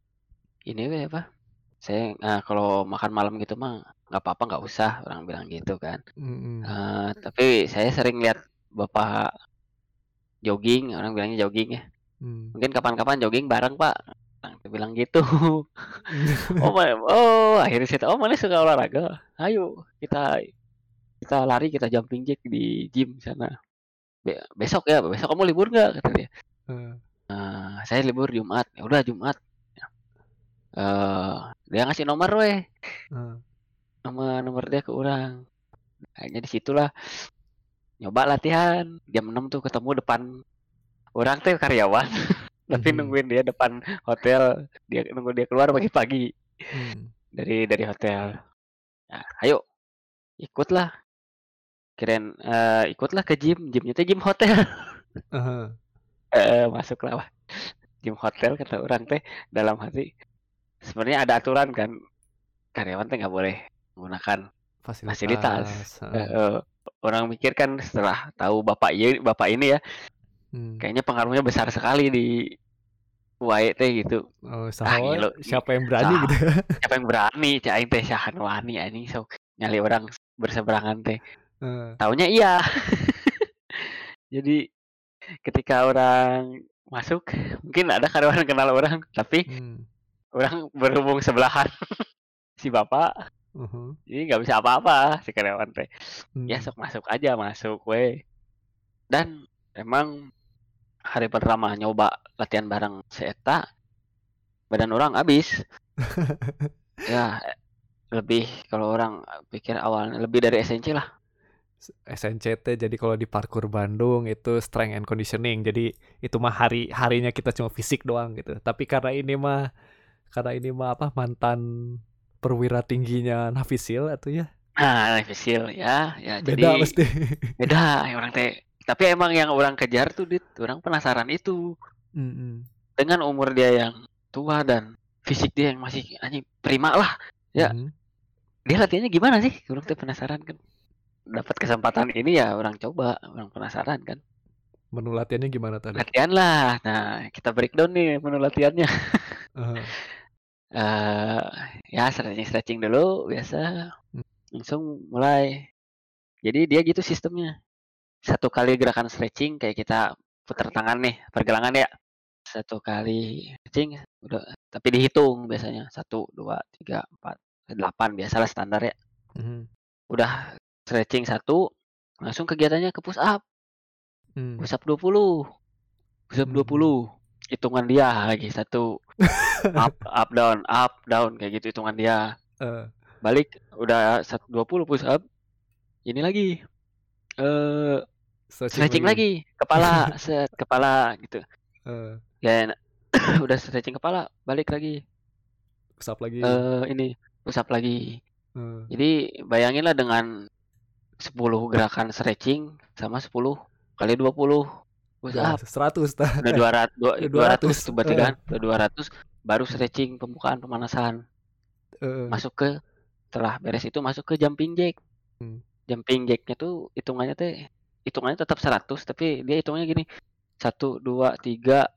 ini apa? Saya nah, kalau makan malam gitu mah nggak apa-apa nggak usah orang bilang gitu kan. Mm-mm. Eh, tapi saya sering lihat bapak jogging orang bilangnya jogging ya. Hmm. mungkin kapan-kapan jogging bareng pak Orang tuh bilang gitu. Oh ma- oh akhirnya saya tahu, oh mana suka olahraga? Ayo kita kita lari kita jumping jack di gym sana. Be- besok ya besok kamu libur nggak? kata dia. Eh, "Eh, saya libur Jumat. Ya udah Jumat. Eh dia ngasih nomor weh. Eh. nomor nomor dia ke orang. Akhirnya di situlah nyoba latihan. Jam 6 tuh ketemu depan orang teh karyawan tapi Mhm. nungguin dia depan hotel dia nunggu dia keluar pagi-pagi Hmm. dari dari hotel. Nah, ayo ikutlah. Keren eh, ikutlah ke gym. Gymnya teh gym hotel. Aha. eh masuklah. Wah gym hotel kata orang teh dalam hati. Sebenarnya ada aturan kan karyawan teh nggak boleh menggunakan fasilitas, Fasilitas. Eh, eh, orang mikir kan setelah tahu bapak ini bapak ini ya Hmm. kayaknya pengaruhnya besar sekali di teh gitu Oh, Ah, gila. siapa yang berani Saha. gitu siapa yang berani cak aing teh sahan wani anjing sok nyali orang berseberangan teh Eh, taunya iya jadi ketika orang masuk mungkin ada karyawan kenal orang tapi hmm. orang berhubung sebelahan si bapak uhum, jadi nggak bisa apa-apa si karyawan teh hmm. ya sok masuk aja masuk we dan emang hari pertama nyoba latihan bareng si Eta badan orang habis. Ya lebih kalau orang pikir awalnya lebih dari SNC lah. SNCT jadi kalau di parkur Bandung itu strength and conditioning. Jadi itu mah hari harinya kita cuma fisik doang gitu. Tapi karena ini mah karena ini mah apa mantan perwira tingginya Nafisil atau ya? Nah Visil ya ya beda jadi pasti. beda ya orang teh tapi emang yang orang kejar tuh dit orang penasaran itu Mm-mm. dengan umur dia yang tua dan fisik dia yang masih anjing prima lah Ya. Mhm. dia latihannya gimana sih orang teh penasaran kan dapat kesempatan ini ya orang coba orang penasaran kan menu latihannya gimana tadi latihan lah nah kita breakdown nih menu latihannya Aha. eh ya stretching stretching dulu biasa Hmm. langsung mulai jadi dia gitu sistemnya satu kali gerakan stretching kayak kita putar tangan nih pergelangan ya. Satu kali stretching udah tapi dihitung biasanya. Satu dua tiga empat delapan biasalah standar ya. Mhm. udah stretching satu langsung kegiatannya ke push up Hmm. push up 20 push up Hmm. 20 hitungan dia lagi satu. Up up down up down kayak gitu hitungan dia. Eh, balik udah satu 20 push up ini lagi. Eh stretching lagi. kepala set kepala gitu. Eh, dan udah stretching kepala balik lagi. Push up lagi. Eh ini push up lagi. Eh, jadi bayanginlah dengan 10 gerakan stretching sama 10 kali 20 push udah up? 100 tah. udah 200 dua- Udah 200 200, tuh berarti kan? Udah 200 baru stretching pembukaan pemanasan. Eh, masuk ke setelah beres itu masuk ke jumping jack Hmm. jumping jacknya tuh hitungannya teh hitungannya tetap 100 tapi dia hitungnya gini satu dua tiga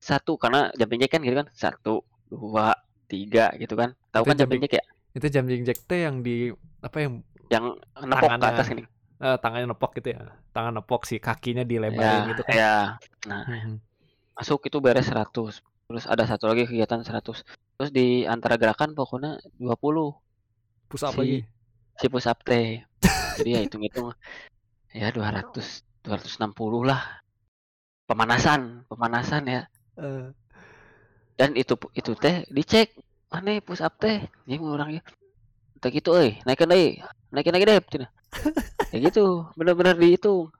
satu karena jumping jack kan gitu kan satu dua tiga gitu kan. Tahu kan jumping jack ya? itu jumping jack teh yang di apa yang yang nepok ke atas gini eh, tangannya nepok gitu ya. Tangan nepok si kakinya dilebarin ya gitu kan. ya. Nah Mhm. masuk itu beres 100 terus ada satu lagi kegiatan 100 terus di antara gerakan pokoknya 20 push up Si- lagi. si push up teh. Jadi ya hitung-hitung ya 200 260 lah. Pemanasan pemanasan ya. Eh, dan itu itu teh dicek. Mana push up teh. Jadi orang ya. Tak gitu eh. Naikin deh naikin lagi deh cina kayak gitu. Bener-bener dihitung.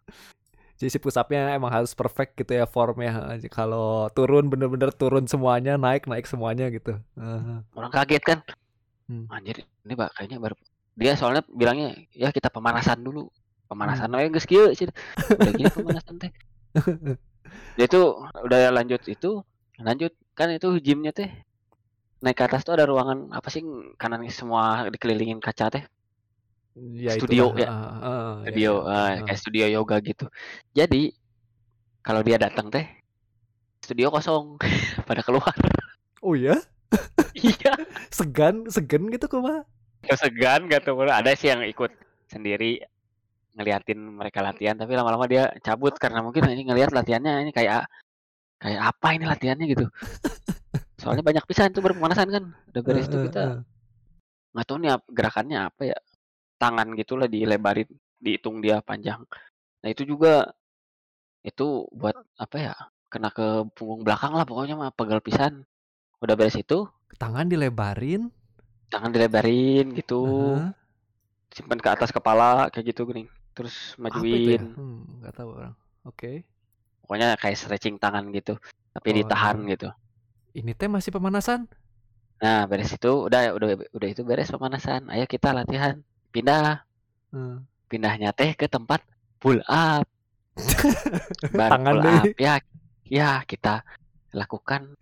Jadi si push upnya emang harus perfect gitu ya formnya. Kalau turun bener-bener turun semuanya naik naik semuanya gitu. Eh, orang kaget kan? Hmm. anjir ini bak kayaknya baru dia soalnya bilangnya ya kita pemanasan dulu pemanasan Hmm. aja geus kieu sih udah gini pemanasan teh. Dia tuh udah lanjut itu lanjut kan itu gymnya teh naik ke atas tuh ada ruangan apa sih kanan semua dikelilingin kaca teh? Ya studio itulah. ya. Uh, uh, studio ya, ya. Uh, kayak studio yoga gitu. Jadi kalau dia datang teh studio kosong pada keluar. Oh ya iya. Segan segan gitu kok mah segan gak tuh ada sih yang ikut sendiri ngeliatin mereka latihan tapi lama-lama dia cabut karena mungkin ini ngelihat latihannya ini kayak kayak apa ini latihannya gitu. Soalnya banyak pisan itu berpemanasan kan. Udah beres itu kita nggak tahu nih gerakannya apa ya. Tangan gitulah dilebarin dihitung dia panjang. Nah itu juga itu buat apa ya kena ke punggung belakang lah pokoknya mah pegel pisan. Udah beres itu tangan dilebarin? tangan dilebarin gitu. Uh -huh. simpan ke atas kepala kayak gitu gini terus ya? majuin. Hmm, nggak tahu orang. Oke. Okay. pokoknya kayak stretching tangan gitu tapi oh, ditahan iya. gitu. Ini teh masih pemanasan? Nah beres itu udah udah udah itu beres pemanasan. Ayo kita latihan. Pindah. Hmm. pindahnya teh ke tempat pull up. Baru tangan pull up. Ya ya kita lakukan.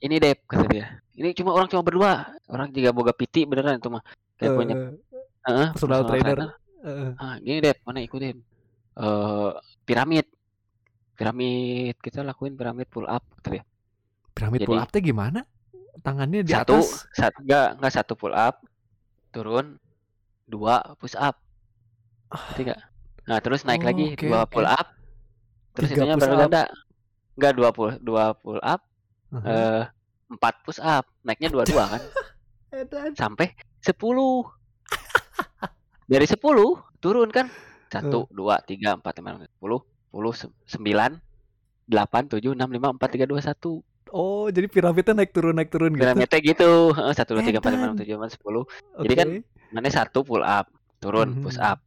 Ini deh kata dia. Ini cuma orang cuma berdua. Orang juga boga piti beneran itu mah. Kayak uh, punya uh, personal, trainer, trainer. Uh. Ah, gini deh mana ikutin uh, piramid. Piramid kita lakuin piramid pull up gitu ya piramid Jadi, pull up teh gimana? Tangannya di satu, atas? satu enggak enggak satu pull up turun dua push up. Tiga nah terus naik oh, lagi okay, dua pull up terus itunya berganda enggak dua pull dua pull up uh -huh. uh, empat push up. Naiknya dua dua kan sampai sepuluh dari sepuluh turun kan satu dua tiga empat lima sepuluh sepuluh sembilan delapan tujuh enam lima empat tiga dua satu Oh, jadi piramidnya naik turun naik turun gitu. Piramidnya gitu. Satu dua tiga empat lima enam tujuh delapan sepuluh. Jadi kan mana satu pull up, turun mm-hmm. push up.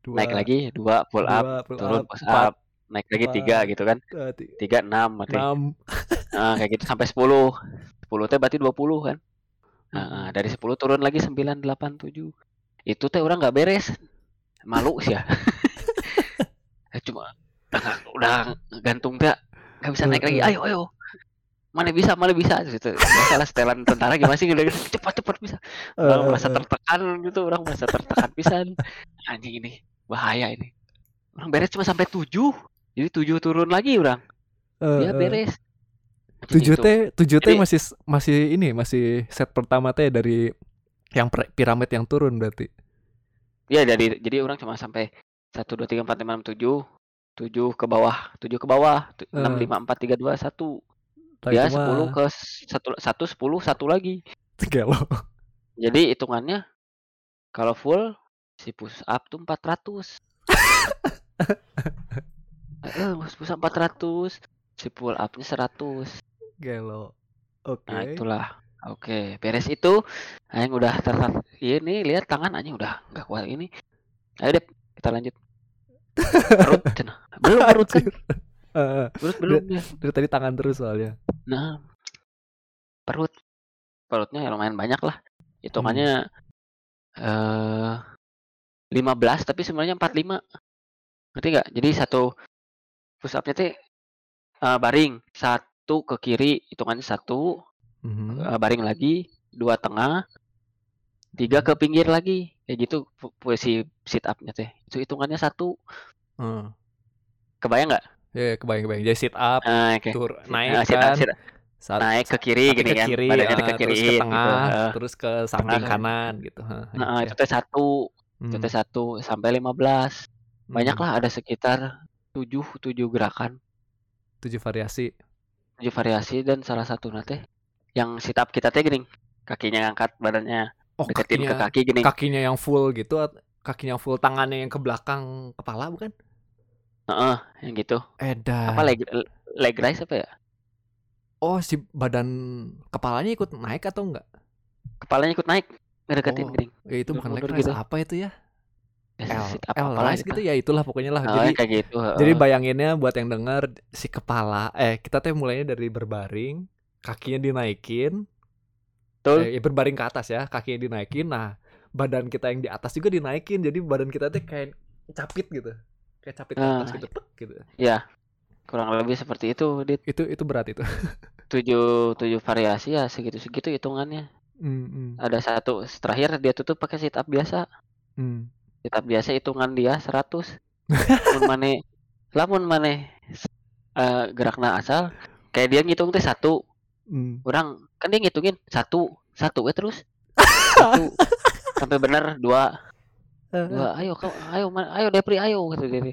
Dua. Naik lagi dua pull dua, up, pull turun up, push up. Naik lagi empat, tiga gitu kan. Tiga enam berarti. Enam. Nah, kayak gitu sampai sepuluh. Sepuluh teh berarti dua puluh kan. Nah, dari sepuluh turun lagi sembilan delapan tujuh. Itu teh orang nggak beres. Malu sih ya. Cuma udah, gantung teh nggak bisa naik lagi. Ayo ayo. Mana bisa mana bisa. Gitu. Masalah setelan tentara gimana sih? Udah cepat cepat bisa. Orang uh, merasa tertekan gitu orang merasa tertekan pisan. Anjing ini bahaya ini. Orang beres cuma sampai tujuh. Jadi tujuh turun lagi orang uh, ya beres. Tujuh t tujuh t masih masih ini masih set pertama teh dari yang piramid yang turun berarti ya jadi jadi orang cuma sampai satu dua tiga empat lima enam tujuh tujuh ke bawah tujuh ke bawah enam lima empat tiga dua satu ya sepuluh ke satu satu sepuluh satu lagi Gelo. jadi hitungannya kalau full si push up tuh empat ratus eh push up empat ratus si pull upnya seratus Gelo. Oke. Okay. Nah, itulah. Oke, beres itu yang udah tertat ini lihat tangan aja udah nggak kuat ini. Ayo deh, kita lanjut. Perut, belum perut kan? Perut belum ya. Dari tadi tangan terus soalnya. Nah, perut perutnya ya lumayan banyak lah. Hitungannya hmm. eh 15 tapi sebenarnya 45. Ngerti nggak? Jadi satu push up-nya teh uh, baring, satu ke kiri hitungannya satu, hmm. uh, baring lagi, dua tengah, tiga ke pinggir lagi. Kayak gitu posisi sit up-nya teh. Itu hitungannya satu. Hmm. Kebayang nggak? Ya, yeah, kebayang kebayang. Jadi sit up, nah, okay. tur naik nah, sit up, kan. Sit up. Saat, naik ke kiri gini ke kan, kiri, badannya uh, ke kiri, terus ke tengah, gitu. terus ke samping tengah. kanan gitu. Nah, itu teh satu, hmm. itu teh satu sampai lima belas. Banyak hmm. lah ada sekitar tujuh tujuh gerakan. Tujuh variasi. Tujuh variasi dan salah satu nanti yang sit up kita teh gini, kakinya ngangkat badannya oh, deketin kakinya, ke kaki gini. Kakinya yang full gitu, kakinya full tangannya yang ke belakang kepala bukan? Heeh, yang gitu. Edan. Apa leg leg raise apa ya? Oh, si badan kepalanya ikut naik atau enggak? Kepalanya ikut naik, ngedeketin oh, gering. Ya itu bukan leg raise gitu. apa itu ya? L, L rise gitu. gitu ya itulah pokoknya lah. Oh, jadi kayak gitu. Jadi bayanginnya buat yang dengar si kepala eh kita teh mulainya dari berbaring, kakinya dinaikin. Betul. Eh, berbaring ke atas ya, kakinya dinaikin. Nah, badan kita yang di atas juga dinaikin. Jadi badan kita teh kayak capit gitu kayak capit uh, atas gitu gitu ya kurang lebih seperti itu dit itu itu berat itu tujuh tujuh variasi ya segitu segitu hitungannya mm, mm. ada satu terakhir dia tutup pakai sit up biasa hmm. kitab biasa hitungan dia 100 mun mana lamun mana uh, gerakna asal kayak dia ngitung teh satu hmm. orang kan dia ngitungin satu satu ya terus. Satu sampai benar dua. Dua ayo kau ayo ayo Depri ayo kata dia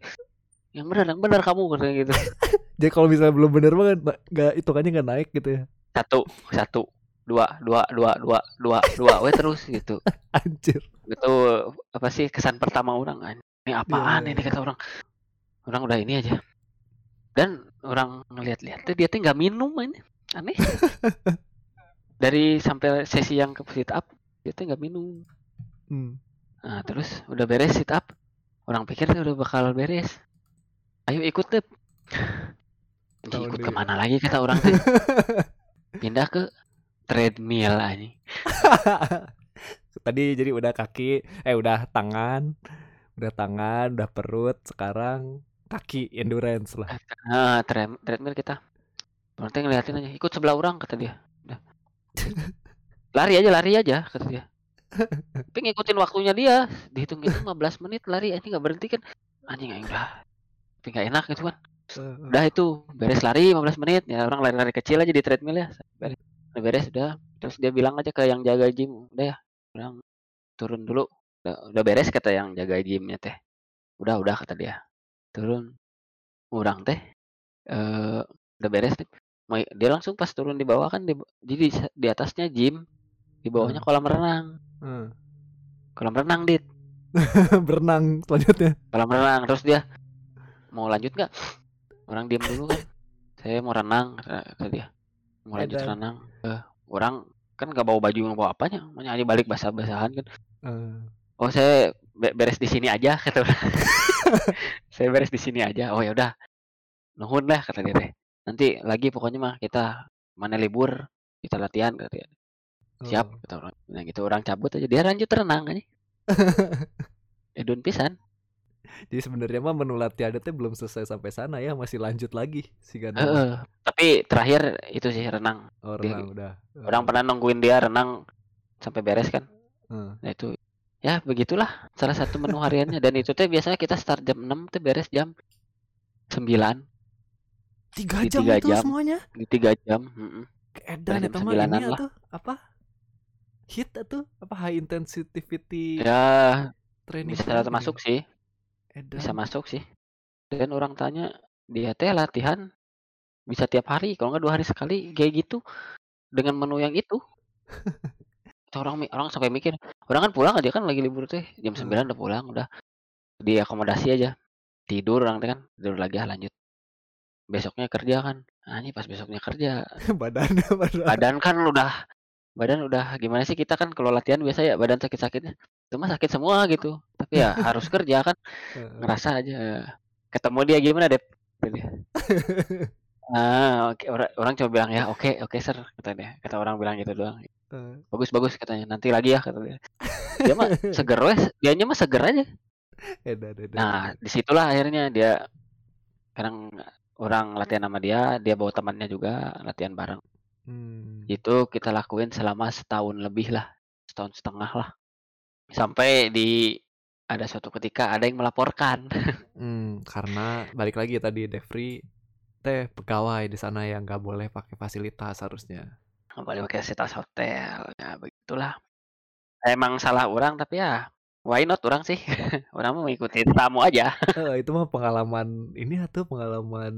yang benar yang benar kamu kata gitu. Jadi kalau misalnya belum benar banget nggak hitungannya nggak naik gitu ya. Satu satu dua dua dua dua dua dua we terus gitu. Anjir. Itu apa sih kesan pertama orang kan ini apaan ya, ini kata orang. Orang udah ini aja. Dan orang ngeliat-lihat tuh dia tuh nggak minum ini aneh dari sampai sesi yang ke sit up dia tuh nggak minum hmm. nah terus udah beres sit up orang pikir tuh udah bakal beres ayo ikut deh ikut ke mana lagi kata orang tuh pindah ke treadmill aja. Tadi jadi udah kaki, eh udah tangan, udah tangan, udah perut, sekarang kaki endurance lah. Nah, treadmill kita. Nanti ngeliatin aja, ikut sebelah orang kata dia. Udah. lari aja, lari aja kata dia. Tapi ngikutin waktunya dia, dihitung itu 15 menit lari, ini nggak berhenti kan? Anjing aing udah. Tapi nggak enak gitu kan. Udah itu beres lari 15 menit ya orang lari-lari kecil aja di treadmill ya. Beres udah beres udah terus dia bilang aja ke yang jaga gym udah ya bilang turun dulu udah, udah beres kata yang jaga gymnya teh udah udah kata dia turun orang teh eh udah beres teh dia langsung pas turun di bawah kan di, jadi di atasnya gym di bawahnya hmm. kolam renang. Hmm. kolam renang dit. Berenang selanjutnya. Kolam renang terus dia mau lanjut nggak? Orang diam dulu kan. Saya mau renang kata dia. Mau lanjut renang. Uh, orang kan nggak bawa baju nggak bawa apanya makanya aja balik basah basahan kan. Uh. oh saya beres di sini aja kata saya beres di sini aja. Oh ya udah. Nuhun lah kata dia teh nanti lagi pokoknya mah kita mana libur kita latihan kata dia siap oh. kata orang nah gitu orang cabut aja dia lanjut renang aja edun pisan jadi sebenarnya mah menu latihan itu belum selesai sampai sana ya, masih lanjut lagi sih. Uh, tapi terakhir itu sih renang. Oh, renang udah. Uh. Orang pernah nungguin dia renang sampai beres kan. Uh. Nah itu ya begitulah salah satu menu hariannya dan itu teh biasanya kita start jam 6 tuh beres jam 9 tiga jam tiga itu jam, semuanya di tiga jam mm keedan itu mah ini lah. apa hit itu apa high intensity ya training bisa termasuk sih Edan. Bisa masuk sih. Dan orang tanya, dia teh latihan bisa tiap hari, kalau nggak dua hari sekali, kayak gitu. Dengan menu yang itu. orang orang sampai mikir, orang kan pulang aja kan lagi libur teh, jam sembilan udah pulang, udah diakomodasi aja. Tidur orang teh kan, tidur lagi ah, lanjut. Besoknya kerja kan. Nah, ini pas besoknya kerja. badan, badan. Badan kan udah badan udah gimana sih kita kan kalau latihan biasa ya badan sakit-sakitnya. Itu mah sakit semua gitu. Tapi ya harus kerja kan. Ngerasa aja. Ketemu dia gimana deh ah oke. Okay. orang, orang coba bilang ya oke okay, oke okay, sir kata dia. Kata orang bilang gitu doang. Bagus bagus katanya. Nanti lagi ya kata dia. Dia mah seger wes. Dia mah seger aja. Nah di situlah akhirnya dia sekarang orang latihan sama dia dia bawa temannya juga latihan bareng Hmm. Itu kita lakuin selama setahun lebih lah, setahun setengah lah. Sampai di ada suatu ketika ada yang melaporkan. Hmm, karena balik lagi tadi Devri teh pegawai di sana yang nggak boleh pakai fasilitas harusnya. Nggak boleh pakai fasilitas hotel, ya begitulah. Emang salah orang tapi ya why not orang sih? Orang mau mengikuti tamu aja. Uh, itu mah pengalaman ini tuh pengalaman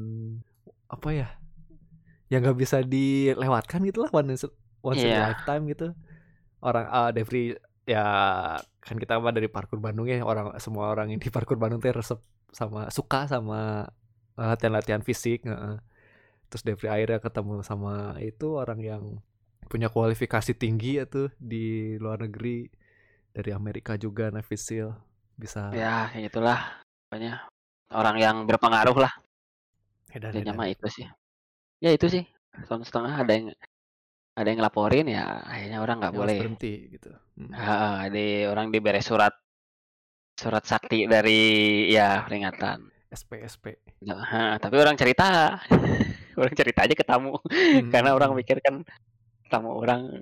apa ya? Yang nggak bisa dilewatkan gitu lah one once yeah. in a iya. lifetime gitu. Orang uh, Devri ya kan kita mah dari parkur Bandung ya orang semua orang yang di parkur Bandung tuh resep sama suka sama latihan-latihan fisik uh, terus Devri akhirnya ketemu sama itu orang yang punya kualifikasi tinggi ya tuh di luar negeri dari Amerika juga Navy SEAL bisa ya kayak gitulah banyak orang yang berpengaruh lah edan, edan. mah itu sih Ya itu sih, tahun setengah ada yang ada yang ngelaporin ya akhirnya orang nggak boleh berhenti gitu. Hmm. di orang diberi surat surat sakti dari ya peringatan. SP SP. Nah, tapi orang cerita, orang cerita aja ke tamu, hmm. karena orang mikir kan tamu orang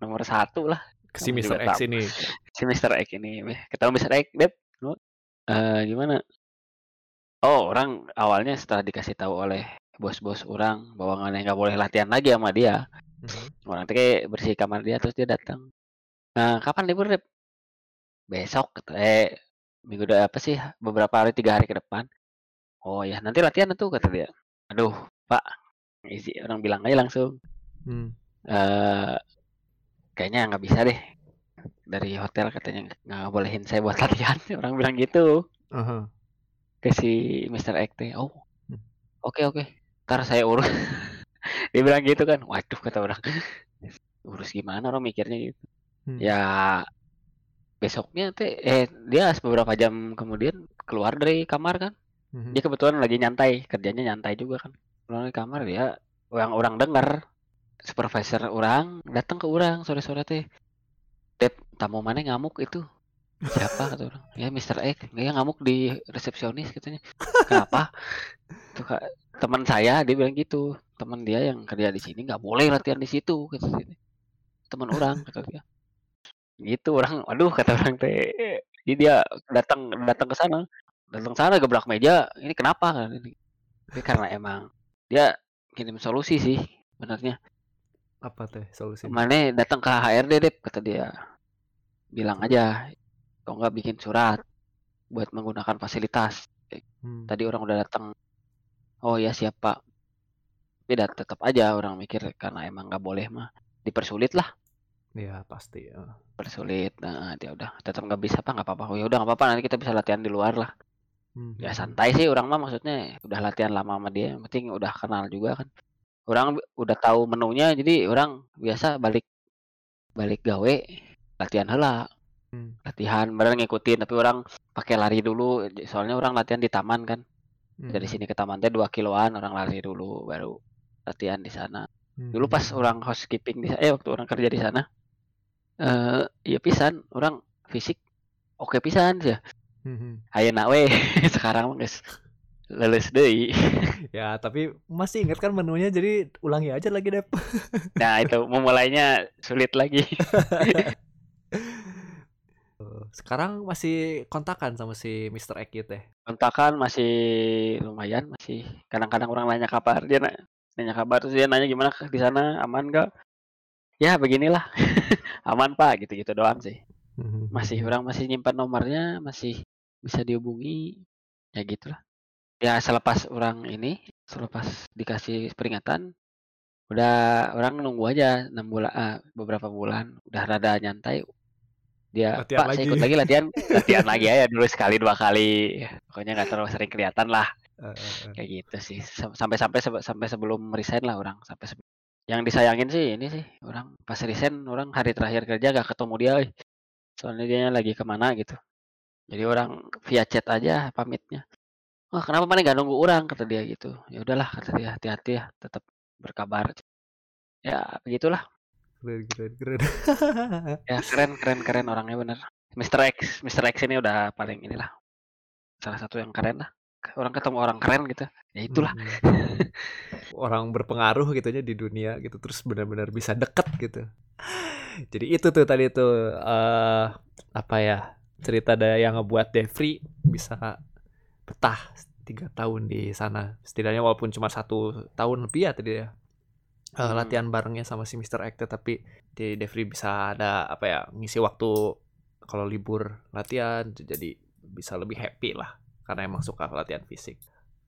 nomor satu lah. Si Mr. X ini si Mr. X ini ketemu Mr. X Dep uh, gimana oh orang awalnya setelah dikasih tahu oleh bos-bos orang bahwa nggak boleh latihan lagi sama dia mm-hmm. orang tuh kayak bersih kamar dia terus dia datang nah kapan libur Dep besok eh minggu udah apa sih beberapa hari tiga hari ke depan oh ya nanti latihan tuh kata dia aduh pak isi orang bilang aja langsung hmm. uh, kayaknya nggak bisa deh. Dari hotel katanya nggak bolehin saya buat latihan. Orang bilang gitu. Uh-huh. ke si Mister X oh hmm. oke okay, oke. Okay. ntar saya urus. Dia bilang gitu kan. Waduh kata orang. Urus gimana orang mikirnya gitu. Hmm. ya besoknya teh eh dia beberapa jam kemudian keluar dari kamar kan. Hmm. dia kebetulan lagi nyantai. Kerjanya nyantai juga kan. Keluar dari kamar dia orang orang dengar supervisor orang datang ke orang sore-sore teh. Dep tamu mana ngamuk itu? Siapa? Kata orang. Ya Mister X. Dia ngamuk di resepsionis katanya. Kenapa? Tuh kak teman saya dia bilang gitu. Teman dia yang kerja di sini nggak boleh latihan di situ kata teman orang kata dia. Gitu orang. Aduh kata orang teh. Jadi dia datang datang ke sana. Datang sana gebrak meja. Ini kenapa? Kan ini karena emang dia kirim solusi sih benarnya apa teh solusi? Mana datang ke HRD deh kata dia. Bilang aja kok nggak bikin surat buat menggunakan fasilitas. Hmm. Tadi orang udah datang. Oh ya siapa? Tapi tetap aja orang mikir karena emang nggak boleh mah dipersulit lah. Iya pasti ya. Persulit. Nah dia udah tetap nggak bisa apa nggak apa-apa. Oh ya udah nggak apa-apa nanti kita bisa latihan di luar lah. Hmm. Ya santai sih orang mah maksudnya udah latihan lama sama dia. Yang penting udah kenal juga kan orang udah tahu menunya jadi orang biasa balik balik gawe latihan hela hmm. latihan bareng ngikutin tapi orang pakai lari dulu soalnya orang latihan di taman kan hmm. dari sini ke taman teh dua kiloan orang lari dulu baru latihan di sana hmm. dulu pas orang housekeeping di eh waktu orang kerja di sana eh uh, ya pisan orang fisik oke pisan sih ya hmm. ayo nawe sekarang guys leles deh ya tapi masih ingat kan menunya jadi ulangi aja lagi deh nah itu memulainya sulit lagi. Sekarang masih kontakan sama si Mr. X gitu ya? Kontakan masih lumayan masih kadang-kadang orang nanya kabar dia nanya kabar terus dia nanya gimana di sana aman gak ya beginilah. Aman pak gitu-gitu doang sih. Mhm. masih orang masih nyimpan nomornya masih bisa dihubungi ya gitulah ya selepas orang ini selepas dikasih peringatan udah orang nunggu aja enam bulan ah, beberapa bulan udah rada nyantai. Dia latihan pak lagi. saya ikut lagi. latihan latihan lagi ya dulu sekali dua kali. Pokoknya nggak terlalu sering kelihatan lah. Uh, uh, uh. kayak gitu sih. Sampai sampai sampai sebelum resign lah orang sampai sebelum. Yang disayangin sih ini sih orang pas resign orang hari terakhir kerja gak ketemu dia soalnya dia lagi ke mana gitu. Jadi orang via chat aja pamitnya wah kenapa mana nggak nunggu orang? kata dia gitu. Ya udahlah kata dia hati-hati ya tetap berkabar. Ya begitulah. Keren keren keren. Ya keren keren keren orangnya bener. Mr. X Mr. X ini udah paling inilah salah satu yang keren lah. Orang ketemu orang keren gitu. Ya itulah. Hmm. orang berpengaruh gitu aja di dunia gitu terus benar-benar bisa deket gitu. Jadi itu tuh tadi tuh uh, apa ya cerita ada yang ngebuat Devri bisa betah tiga tahun di sana setidaknya walaupun cuma satu tahun lebih ya tadi ya uh, hmm. latihan barengnya sama si Mr. X tapi di Devri bisa ada apa ya ngisi waktu kalau libur latihan jadi bisa lebih happy lah karena emang suka latihan fisik.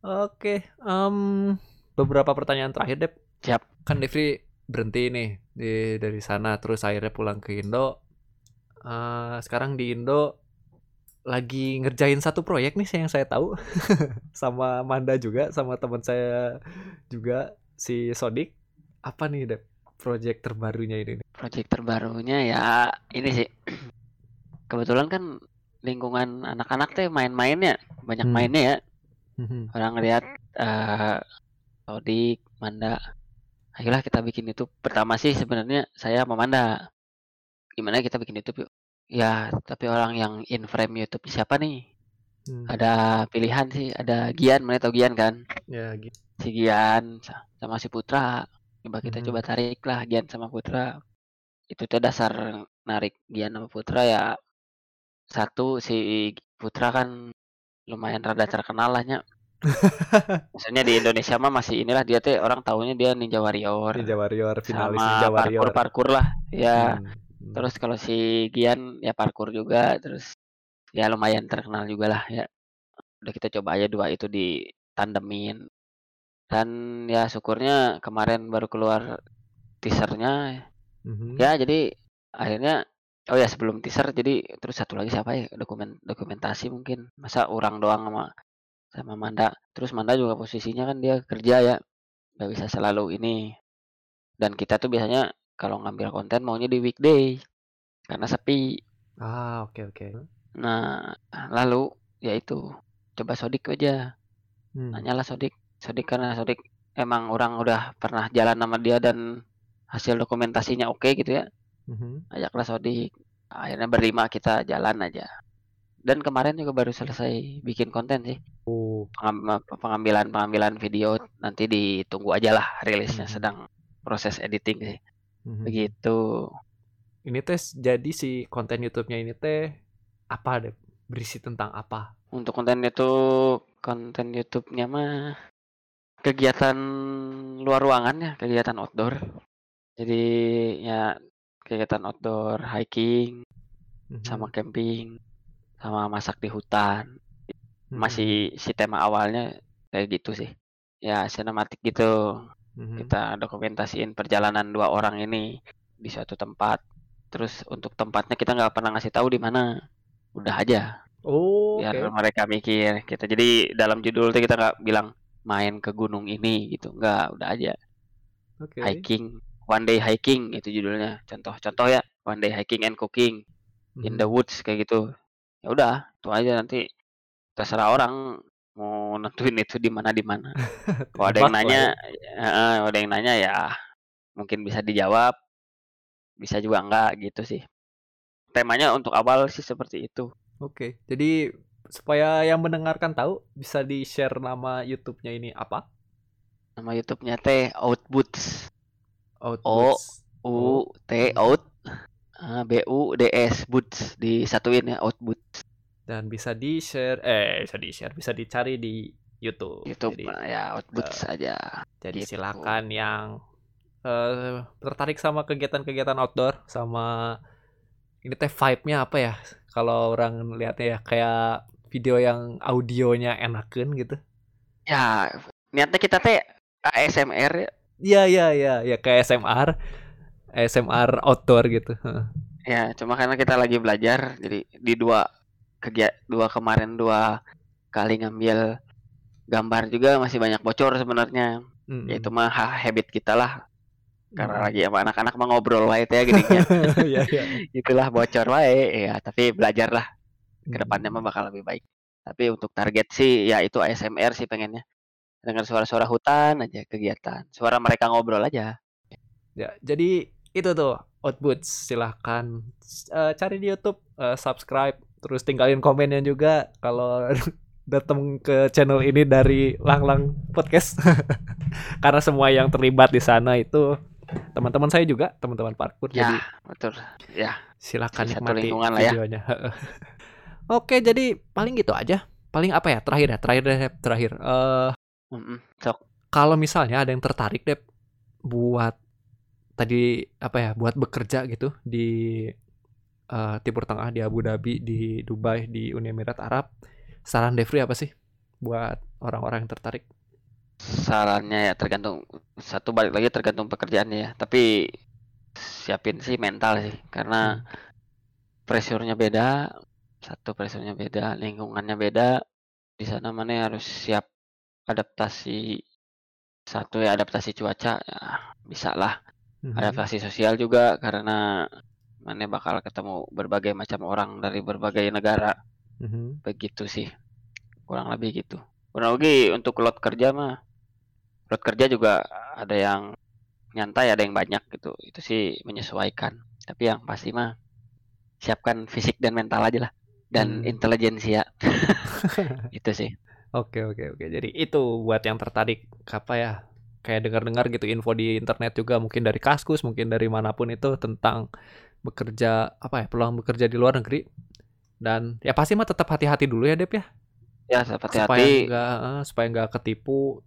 Oke, okay, um, beberapa pertanyaan terakhir deh. Siap. Kan Devri berhenti nih di dari sana terus akhirnya pulang ke Indo. Uh, sekarang di Indo lagi ngerjain satu proyek nih yang saya tahu. Sama Manda juga sama teman saya juga si Sodik. Apa nih deh proyek terbarunya ini proyek terbarunya ya ini sih. Kebetulan kan lingkungan anak-anak teh main-mainnya banyak hmm. mainnya ya. Hmm. orang lihat uh, Sodik Manda. Ayolah kita bikin itu pertama sih sebenarnya saya sama Manda. Gimana kita bikin itu yuk Ya, tapi orang yang in frame YouTube siapa nih? Hmm. Ada pilihan sih, ada Gian, mana tau Gian kan? Ya, gitu. Si Gian sama si Putra. Coba kita hmm. coba tarik lah Gian sama Putra. Itu tuh dasar narik Gian sama Putra ya satu si Putra kan lumayan rada terkenal lah nya. Maksudnya di Indonesia mah masih inilah dia teh orang tahunya dia Ninja Warrior. Ninja Warrior, finalis sama Ninja Warrior. parkur parkur lah ya. Hmm. Terus kalau si Gian ya parkur juga terus ya lumayan terkenal juga lah ya. Udah kita coba aja dua itu di tandemin. Dan ya syukurnya kemarin baru keluar teasernya Mhm. ya jadi akhirnya oh ya sebelum teaser jadi terus satu lagi siapa ya dokumen dokumentasi mungkin masa orang doang sama sama Manda terus Manda juga posisinya kan dia kerja ya nggak bisa selalu ini dan kita tuh biasanya kalau ngambil konten maunya di weekday karena sepi. Ah, oke oke. nah lalu ya itu coba Sodik aja. Hmm. nanyalah Sodik. Sodik karena Sodik emang orang udah pernah jalan sama dia dan hasil dokumentasinya oke gitu ya. Mhm. ajaklah Sodik. Akhirnya berlima kita jalan aja. Dan kemarin juga baru selesai bikin konten sih. Oh, Pengam- pengambilan pengambilan video nanti ditunggu aja lah rilisnya Mhm. sedang proses editing sih mhm. begitu Ini teh jadi si konten YouTube-nya ini teh apa deh? Berisi tentang apa? untuk konten itu konten YouTube-nya mah kegiatan luar ruangan ya kegiatan outdoor jadi ya kegiatan outdoor hiking Mhm. sama camping sama masak di hutan Mhm. masih si tema awalnya kayak gitu sih ya sinematik gitu Mhm. kita dokumentasiin perjalanan dua orang ini di suatu tempat. Terus untuk tempatnya kita nggak pernah ngasih tahu di mana. Udah aja. Oh, biar oke. mereka mikir kita jadi dalam judul tuh kita nggak bilang main ke gunung ini gitu. Nggak udah aja. Oke. hiking one day hiking itu judulnya. Contoh-contoh ya. One day hiking and cooking in the Mhm. woods kayak gitu. Ya udah itu aja nanti. Terserah orang mau nentuin itu di mana di mana kalau ada yang nanya ya. kalau ada yang nanya ya mungkin bisa dijawab bisa juga enggak gitu sih temanya untuk awal sih seperti itu Oke. Jadi supaya yang mendengarkan tahu bisa di-share nama YouTube-nya ini apa? nama YouTube-nya teh Outboots Outboots. U T out eh, B U D S Boots disatuin ya Outboots Dan bisa di-share eh bisa di-share, bisa dicari di YouTube. YouTube Jadi ya Outboots aja Jadi Gitu. silakan yang eh, tertarik sama kegiatan-kegiatan outdoor sama ini teh vibe-nya apa ya? Kalau orang lihatnya ya kayak video yang audionya enakan gitu. ya niatnya kita teh ASMR ya Iya iya iya ya kayak SMR SMR outdoor gitu. Ya, cuma karena kita lagi belajar, jadi di dua kegiatan dua kemarin dua kali ngambil gambar juga masih banyak bocor sebenarnya. Ya itu mah ha- habit kita lah. Karena Mm. lagi sama anak-anak mah ngobrol wae teh ya gininya. Iya iya. Itulah bocor wae ya, tapi belajar lah ke depannya Mm. mah bakal lebih baik. Tapi untuk target sih ya itu ASMR sih pengennya. Dengar suara-suara hutan aja kegiatan. Suara mereka ngobrol aja. Ya, jadi itu tuh Outboots silahkan eh, cari di YouTube, eh, subscribe, terus tinggalin komennya juga kalau datang ke channel ini dari Lang Lang Podcast. Karena semua yang terlibat di sana itu teman-teman saya juga, teman-teman parkour. Ya, Jadi betul. Ya, silakan nikmati ya. videonya. Oke, jadi paling gitu aja. Paling apa ya? Terakhir ya, terakhir deh, terakhir. Eh Mm-mm. Sok. kalau misalnya ada yang tertarik deh buat tadi apa ya buat bekerja gitu di eh, Timur Tengah di Abu Dhabi di Dubai di Uni Emirat Arab. Saran Devri apa sih buat orang-orang yang tertarik? Sarannya ya tergantung. Satu balik lagi tergantung pekerjaannya ya. Tapi siapin sih mental sih karena pressure-nya beda satu pressure-nya beda lingkungannya beda. Di sana mana harus siap adaptasi? Satu ya adaptasi cuaca ya bisa lah. Mhm. adaptasi sosial juga karena mana bakal ketemu berbagai macam orang dari berbagai negara Mhm. begitu sih kurang lebih gitu kurang lebih untuk load kerja mah load kerja juga ada yang nyantai ada yang banyak gitu itu sih menyesuaikan tapi yang pasti mah siapkan fisik dan mental aja lah dan Hmm. intelijensia itu sih Oke oke oke. Jadi itu buat yang tertarik apa ya? Kayak dengar-dengar gitu info di internet juga mungkin dari Kaskus, mungkin dari mana pun itu tentang bekerja apa ya peluang bekerja di luar negeri. Dan ya pasti mah tetap hati-hati dulu ya Dep ya. Ya, hati-hati. supaya nggak eh, supaya nggak ketipu.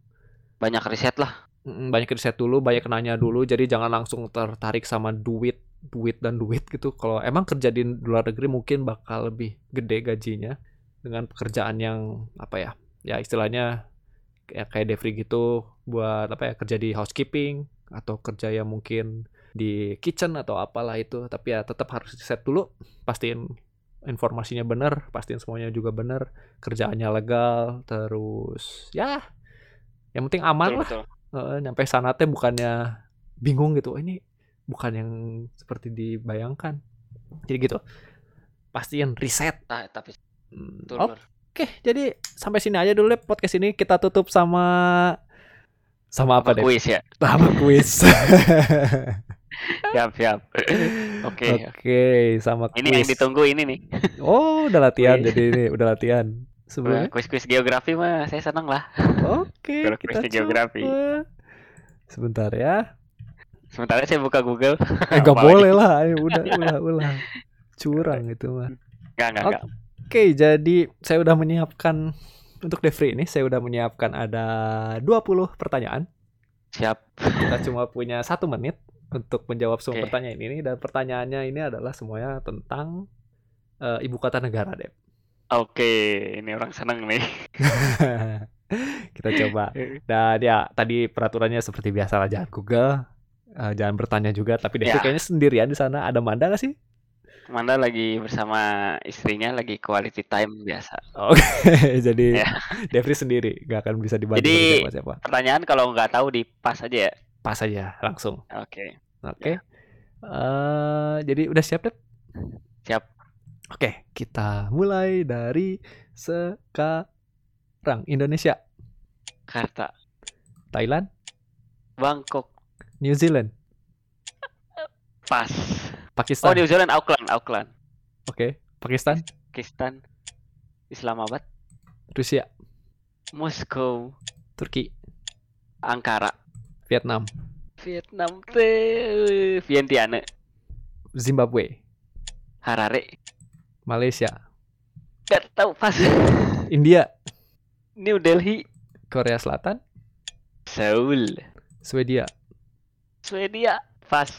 Banyak riset lah. Banyak riset dulu banyak nanya dulu. Jadi jangan langsung tertarik sama duit duit dan duit gitu. Kalau emang kerja di luar negeri mungkin bakal lebih gede gajinya dengan pekerjaan yang apa ya ya istilahnya kayak kayak Devri gitu buat apa ya kerja di housekeeping atau kerja yang mungkin di kitchen atau apalah itu tapi ya tetap harus riset dulu pastiin informasinya bener pastiin semuanya juga bener kerjaannya legal terus ya yang penting aman Betul, lah betul. Heeh, nyampe sana teh bukannya bingung gitu "Oh, ini bukan yang seperti dibayangkan jadi gitu pastiin riset Nah, tapi Hmm, oke Lur. jadi sampai sini aja dulu deh podcast ini kita tutup sama sama apa Apa deh kuis ya? sama kuis Siap, siap. Oke. oke sama Ini yang kuis ditunggu ini nih. oh udah latihan Kuis. jadi ini udah latihan sebelumnya Kuis-kuis geografi mah saya senang lah. oke Kalau kita geografi. coba sebentar ya Sementara saya buka Google. eh nggak boleh lah ayo udah ulah ulah curang itu mah Enggak, enggak, enggak. Oke, jadi saya udah menyiapkan untuk Devri ini saya udah menyiapkan ada 20 pertanyaan. Siap. Kita cuma punya satu menit untuk menjawab semua Oke. pertanyaan ini dan pertanyaannya ini adalah semuanya tentang eh, ibu kota negara, Dep. Oke, ini orang seneng nih. Kita coba. Dan ya, tadi peraturannya seperti biasa lah, jangan Google, eh, jangan bertanya juga. Tapi Devri Ya. kayaknya sendirian di sana. Ada Manda nggak sih? Manda lagi bersama istrinya lagi quality time biasa. Oke, jadi Ya. Devri sendiri, nggak akan bisa dibantu Jadi- sama siapa. Pertanyaan kalau nggak tahu di pas aja ya. Pas aja, langsung. Oke. Oke. Eh, jadi udah siap, Dep? Siap. Oke, kita mulai dari sekarang. Indonesia, Jakarta, Thailand, Bangkok, New Zealand, pas. Oh, Pakistan. New Zealand, Auckland, Auckland. Oke, Pakistan, Pakistan, Islamabad, Rusia, Moskow, Turki, Ankara, Vietnam, Vietnam teh, Vientiane, Zimbabwe, Harare. Malaysia, Gak tahu pas. India, New Delhi, Korea Selatan, Seoul, Swedia, Swedia, pas.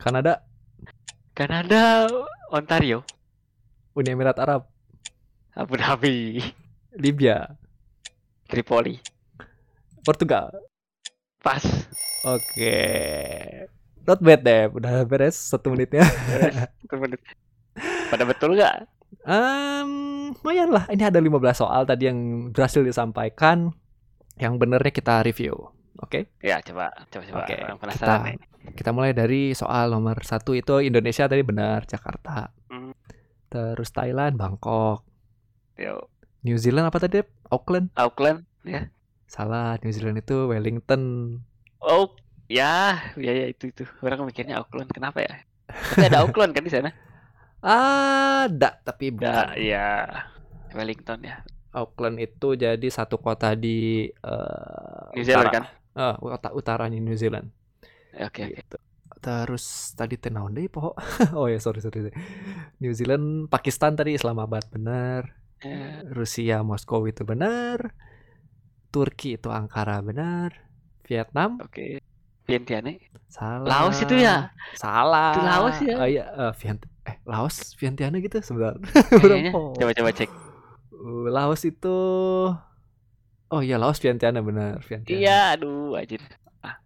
Kanada, Kanada, Ontario, Uni Emirat Arab, Abu Dhabi, Libya, Tripoli, Portugal. Pas. Oke. Not bad deh, udah beres satu menitnya. Pada betul nggak? Um, lumayan lah. Ini ada 15 soal tadi yang berhasil disampaikan. Yang benernya kita review. Oke, Ya coba, coba coba. Penasaran kita- nih. kita mulai dari soal nomor satu itu Indonesia tadi benar, Jakarta. Hmm. Terus Thailand, Bangkok. Yo, New Zealand apa tadi? Auckland? Auckland, ya. Salah, New Zealand itu Wellington. Oh, ya, ya, ya itu itu. Orang mikirnya Auckland, kenapa ya? Tapi ada Auckland kan di sana? Ada, tapi bukan. ya. Wellington ya. Auckland itu jadi satu kota di eh, New Zealand utara. kan? Eh, kota utaranya New Zealand. Ya, Oke, oke. gitu. Terus tadi tenaun deh poho. oh ya sorry sorry. sorry. New Zealand, Pakistan tadi Islamabad benar. Ya, Rusia Moskow itu benar. Turki itu Ankara benar. Vietnam Oke. Vientiane. salah. Laos itu ya? Salah. Itu Laos ya? Oh iya, eh, Vient eh Laos Vientiane gitu sebentar. Kayaknya. Berapa? Coba coba cek. Uh, Laos itu Oh iya Laos Vientiane benar, Vientiane. Iya, aduh, anjir. Ah.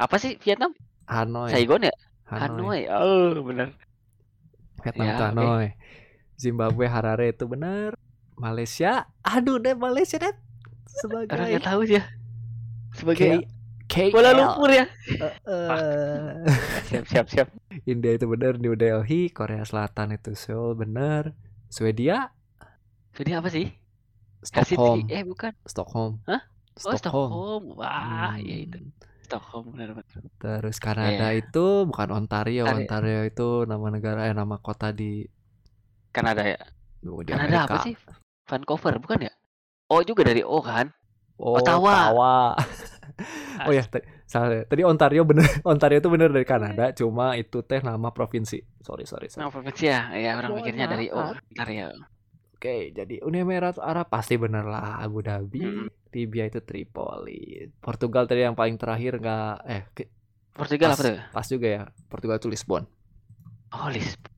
Apa sih Vietnam? Hanoi. Saigon ya? Hanoi. Hanoi. Oh, benar. Vietnam Ya, itu. Hanoi. Zimbabwe Harare itu benar. Malaysia, aduh deh Malaysia deh Orang sebagai nggak tahu ya. Sebagai K Kuala KL. Lumpur ya. Eh, Siap siap siap. India itu benar, New Delhi, Korea Selatan itu Seoul benar, Swedia, Jadi apa sih? Stockholm. Eh, bukan. Stockholm, Hah? Oh, Stockholm. Stockholm. Wah, ya itu. Hmm. Stockholm benar benar. Terus Kanada Iya. itu bukan Ontario, Ontario. Ontario itu nama negara eh nama kota di, Kanada ya. oh, di Kanada Amerika. apa sih? Vancouver bukan ya? Oh juga dari O kan? Oh, Ottawa. Ottawa. oh ya, salah. Tadi Ontario bener, Ontario itu bener dari Kanada, cuma itu teh nama provinsi. Sorry, sorry. sorry. Nama provinsi ya? Ya orang mikirnya dari Ontario. Oke, jadi Uni Emirat Arab pasti bener lah Abu Dhabi, hmm. Libya itu Tripoli. Portugal tadi yang paling terakhir nggak eh Portugal pas, apa tuh? Pas juga ya. Portugal itu Lisbon. Oh, Lisbon.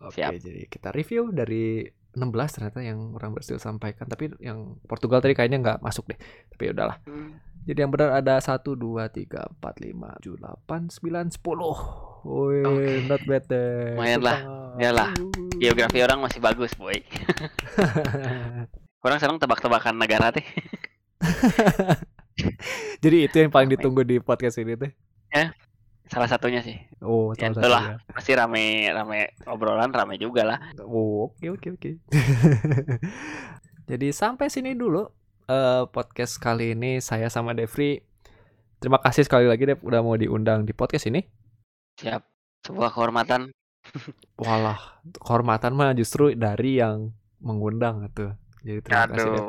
Oke, Siap. jadi kita review dari 16 ternyata yang orang berhasil sampaikan, tapi yang Portugal tadi kayaknya nggak masuk deh. Tapi ya udahlah. Hmm. Jadi yang benar ada 1 2 3 4 5 7 8 9 10. Woi, okay. not bad deh. Lumayan lah. Ya lah. Geografi orang masih bagus, boy. orang sekarang tebak-tebakan negara teh. Jadi itu yang paling ditunggu di podcast ini teh. Ya, salah satunya sih. Oh, ya, salah itulah. Pasti rame rame obrolan rame juga lah. Oh, oke oke oke. Jadi sampai sini dulu uh, podcast kali ini saya sama Devri. Terima kasih sekali lagi Dev udah mau diundang di podcast ini. Siap. Sebuah kehormatan. Walah, kehormatan mah justru dari yang mengundang itu. Jadi terima Aduh. kasih Dev.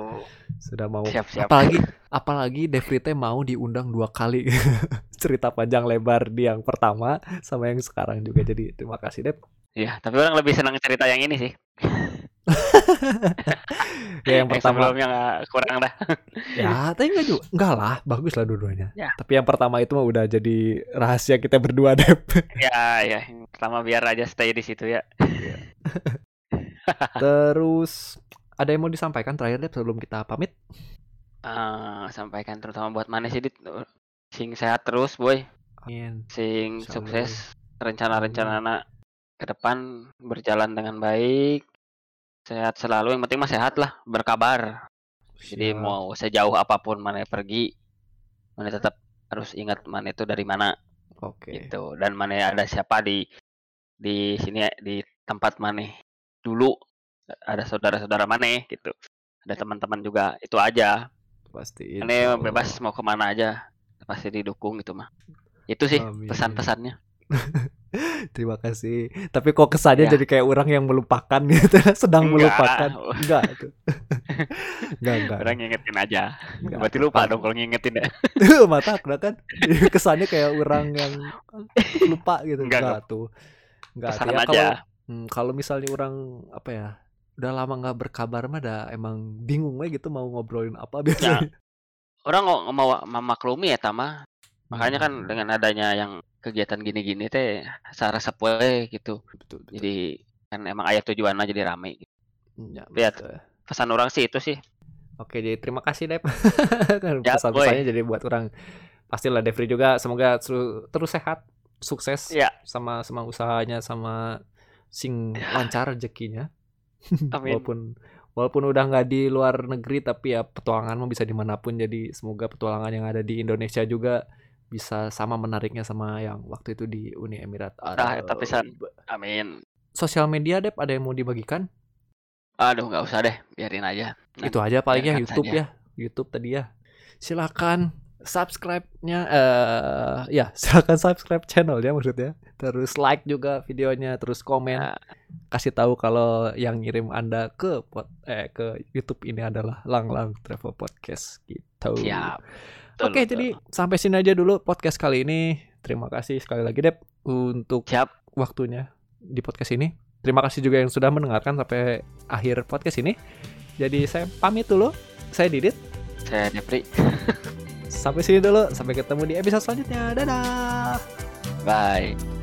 sudah mau. Siap, siap. Apalagi apalagi Devrite mau diundang dua kali cerita panjang lebar di yang pertama sama yang sekarang juga. Jadi terima kasih Dev. Iya, tapi orang lebih senang cerita yang ini sih. ya yang pertama sebelumnya gak kurang dah. ya, tapi enggak juga. Enggak lah, bagus lah dua-duanya. Ya. Tapi yang pertama itu mah udah jadi rahasia kita berdua deh. ya, ya, yang pertama biar aja stay di situ ya. Iya. Terus ada yang mau disampaikan terakhir deh sebelum kita pamit? Uh, sampaikan terutama buat mana sih dit? Sing sehat terus boy. Amin. sing sukses. rencana-rencana anak ke depan berjalan dengan baik. Sehat selalu. Yang penting mah sehat lah. Berkabar. Siap. jadi mau sejauh apa pun mana pergi mana tetap harus ingat mana itu dari mana. Oke. Okay. gitu. Dan mana ada siapa di di sini di tempat mana dulu ada saudara-saudara mana gitu ada teman-teman juga itu aja pasti ini bebas mau ke mana aja pasti didukung gitu mah itu sih pesan-pesannya Terima kasih. Tapi kok kesannya ya. jadi kayak orang yang melupakan gitu, sedang enggak. melupakan. Enggak itu. enggak, enggak. Orang ngingetin aja. Enggak. Berarti lupa dong kalau ngingetin ya. Mata aku kan kesannya kayak orang yang lupa gitu. Enggak, enggak tuh. Enggak. Ya, kalau hmm, kalau misalnya orang apa ya? Udah lama nggak berkabar mah dah emang bingung we gitu mau ngobrolin apa biasanya. Ya. Orang nggak mau memaklumi ya Tama. Makanya kan hmm. dengan adanya yang kegiatan gini-gini teh secara sepue gitu. Betul, betul. Jadi kan emang ayat tujuan aja jadi rame gitu. Ya, Lihat pesan orang sih itu sih. Oke, jadi terima kasih Dep. ya, pesan-pesannya jadi buat orang pastilah Devri juga semoga terus sehat, sukses ya. sama sama usahanya sama sing ya. lancar rezekinya. Amin. walaupun walaupun udah nggak di luar negeri tapi ya petualangan mah bisa di mana pun jadi semoga petualangan yang ada di Indonesia juga bisa sama menariknya sama yang waktu itu di Uni Emirat Arab. Ah, tapi san, amin. Sosial media deh ada yang mau dibagikan? Aduh nggak usah deh, biarin aja. Nanti itu aja paling ya YouTube saja. ya, YouTube tadi ya. Silakan subscribe-nya uh, ya silakan subscribe channel ya maksudnya. Terus like juga videonya terus komen. Nah. kasih tahu kalau yang ngirim anda ke pot eh ke YouTube ini adalah Lang Lang Travel Podcast gitu. Oke okay, jadi sampai sini aja dulu podcast kali ini. Terima kasih sekali lagi Dep untuk siap. waktunya di podcast ini. Terima kasih juga yang sudah mendengarkan sampai akhir podcast ini. Jadi saya pamit dulu. Saya Didit. Saya Depri Sampai sini dulu, sampai ketemu di episode selanjutnya. Dadah. Bye.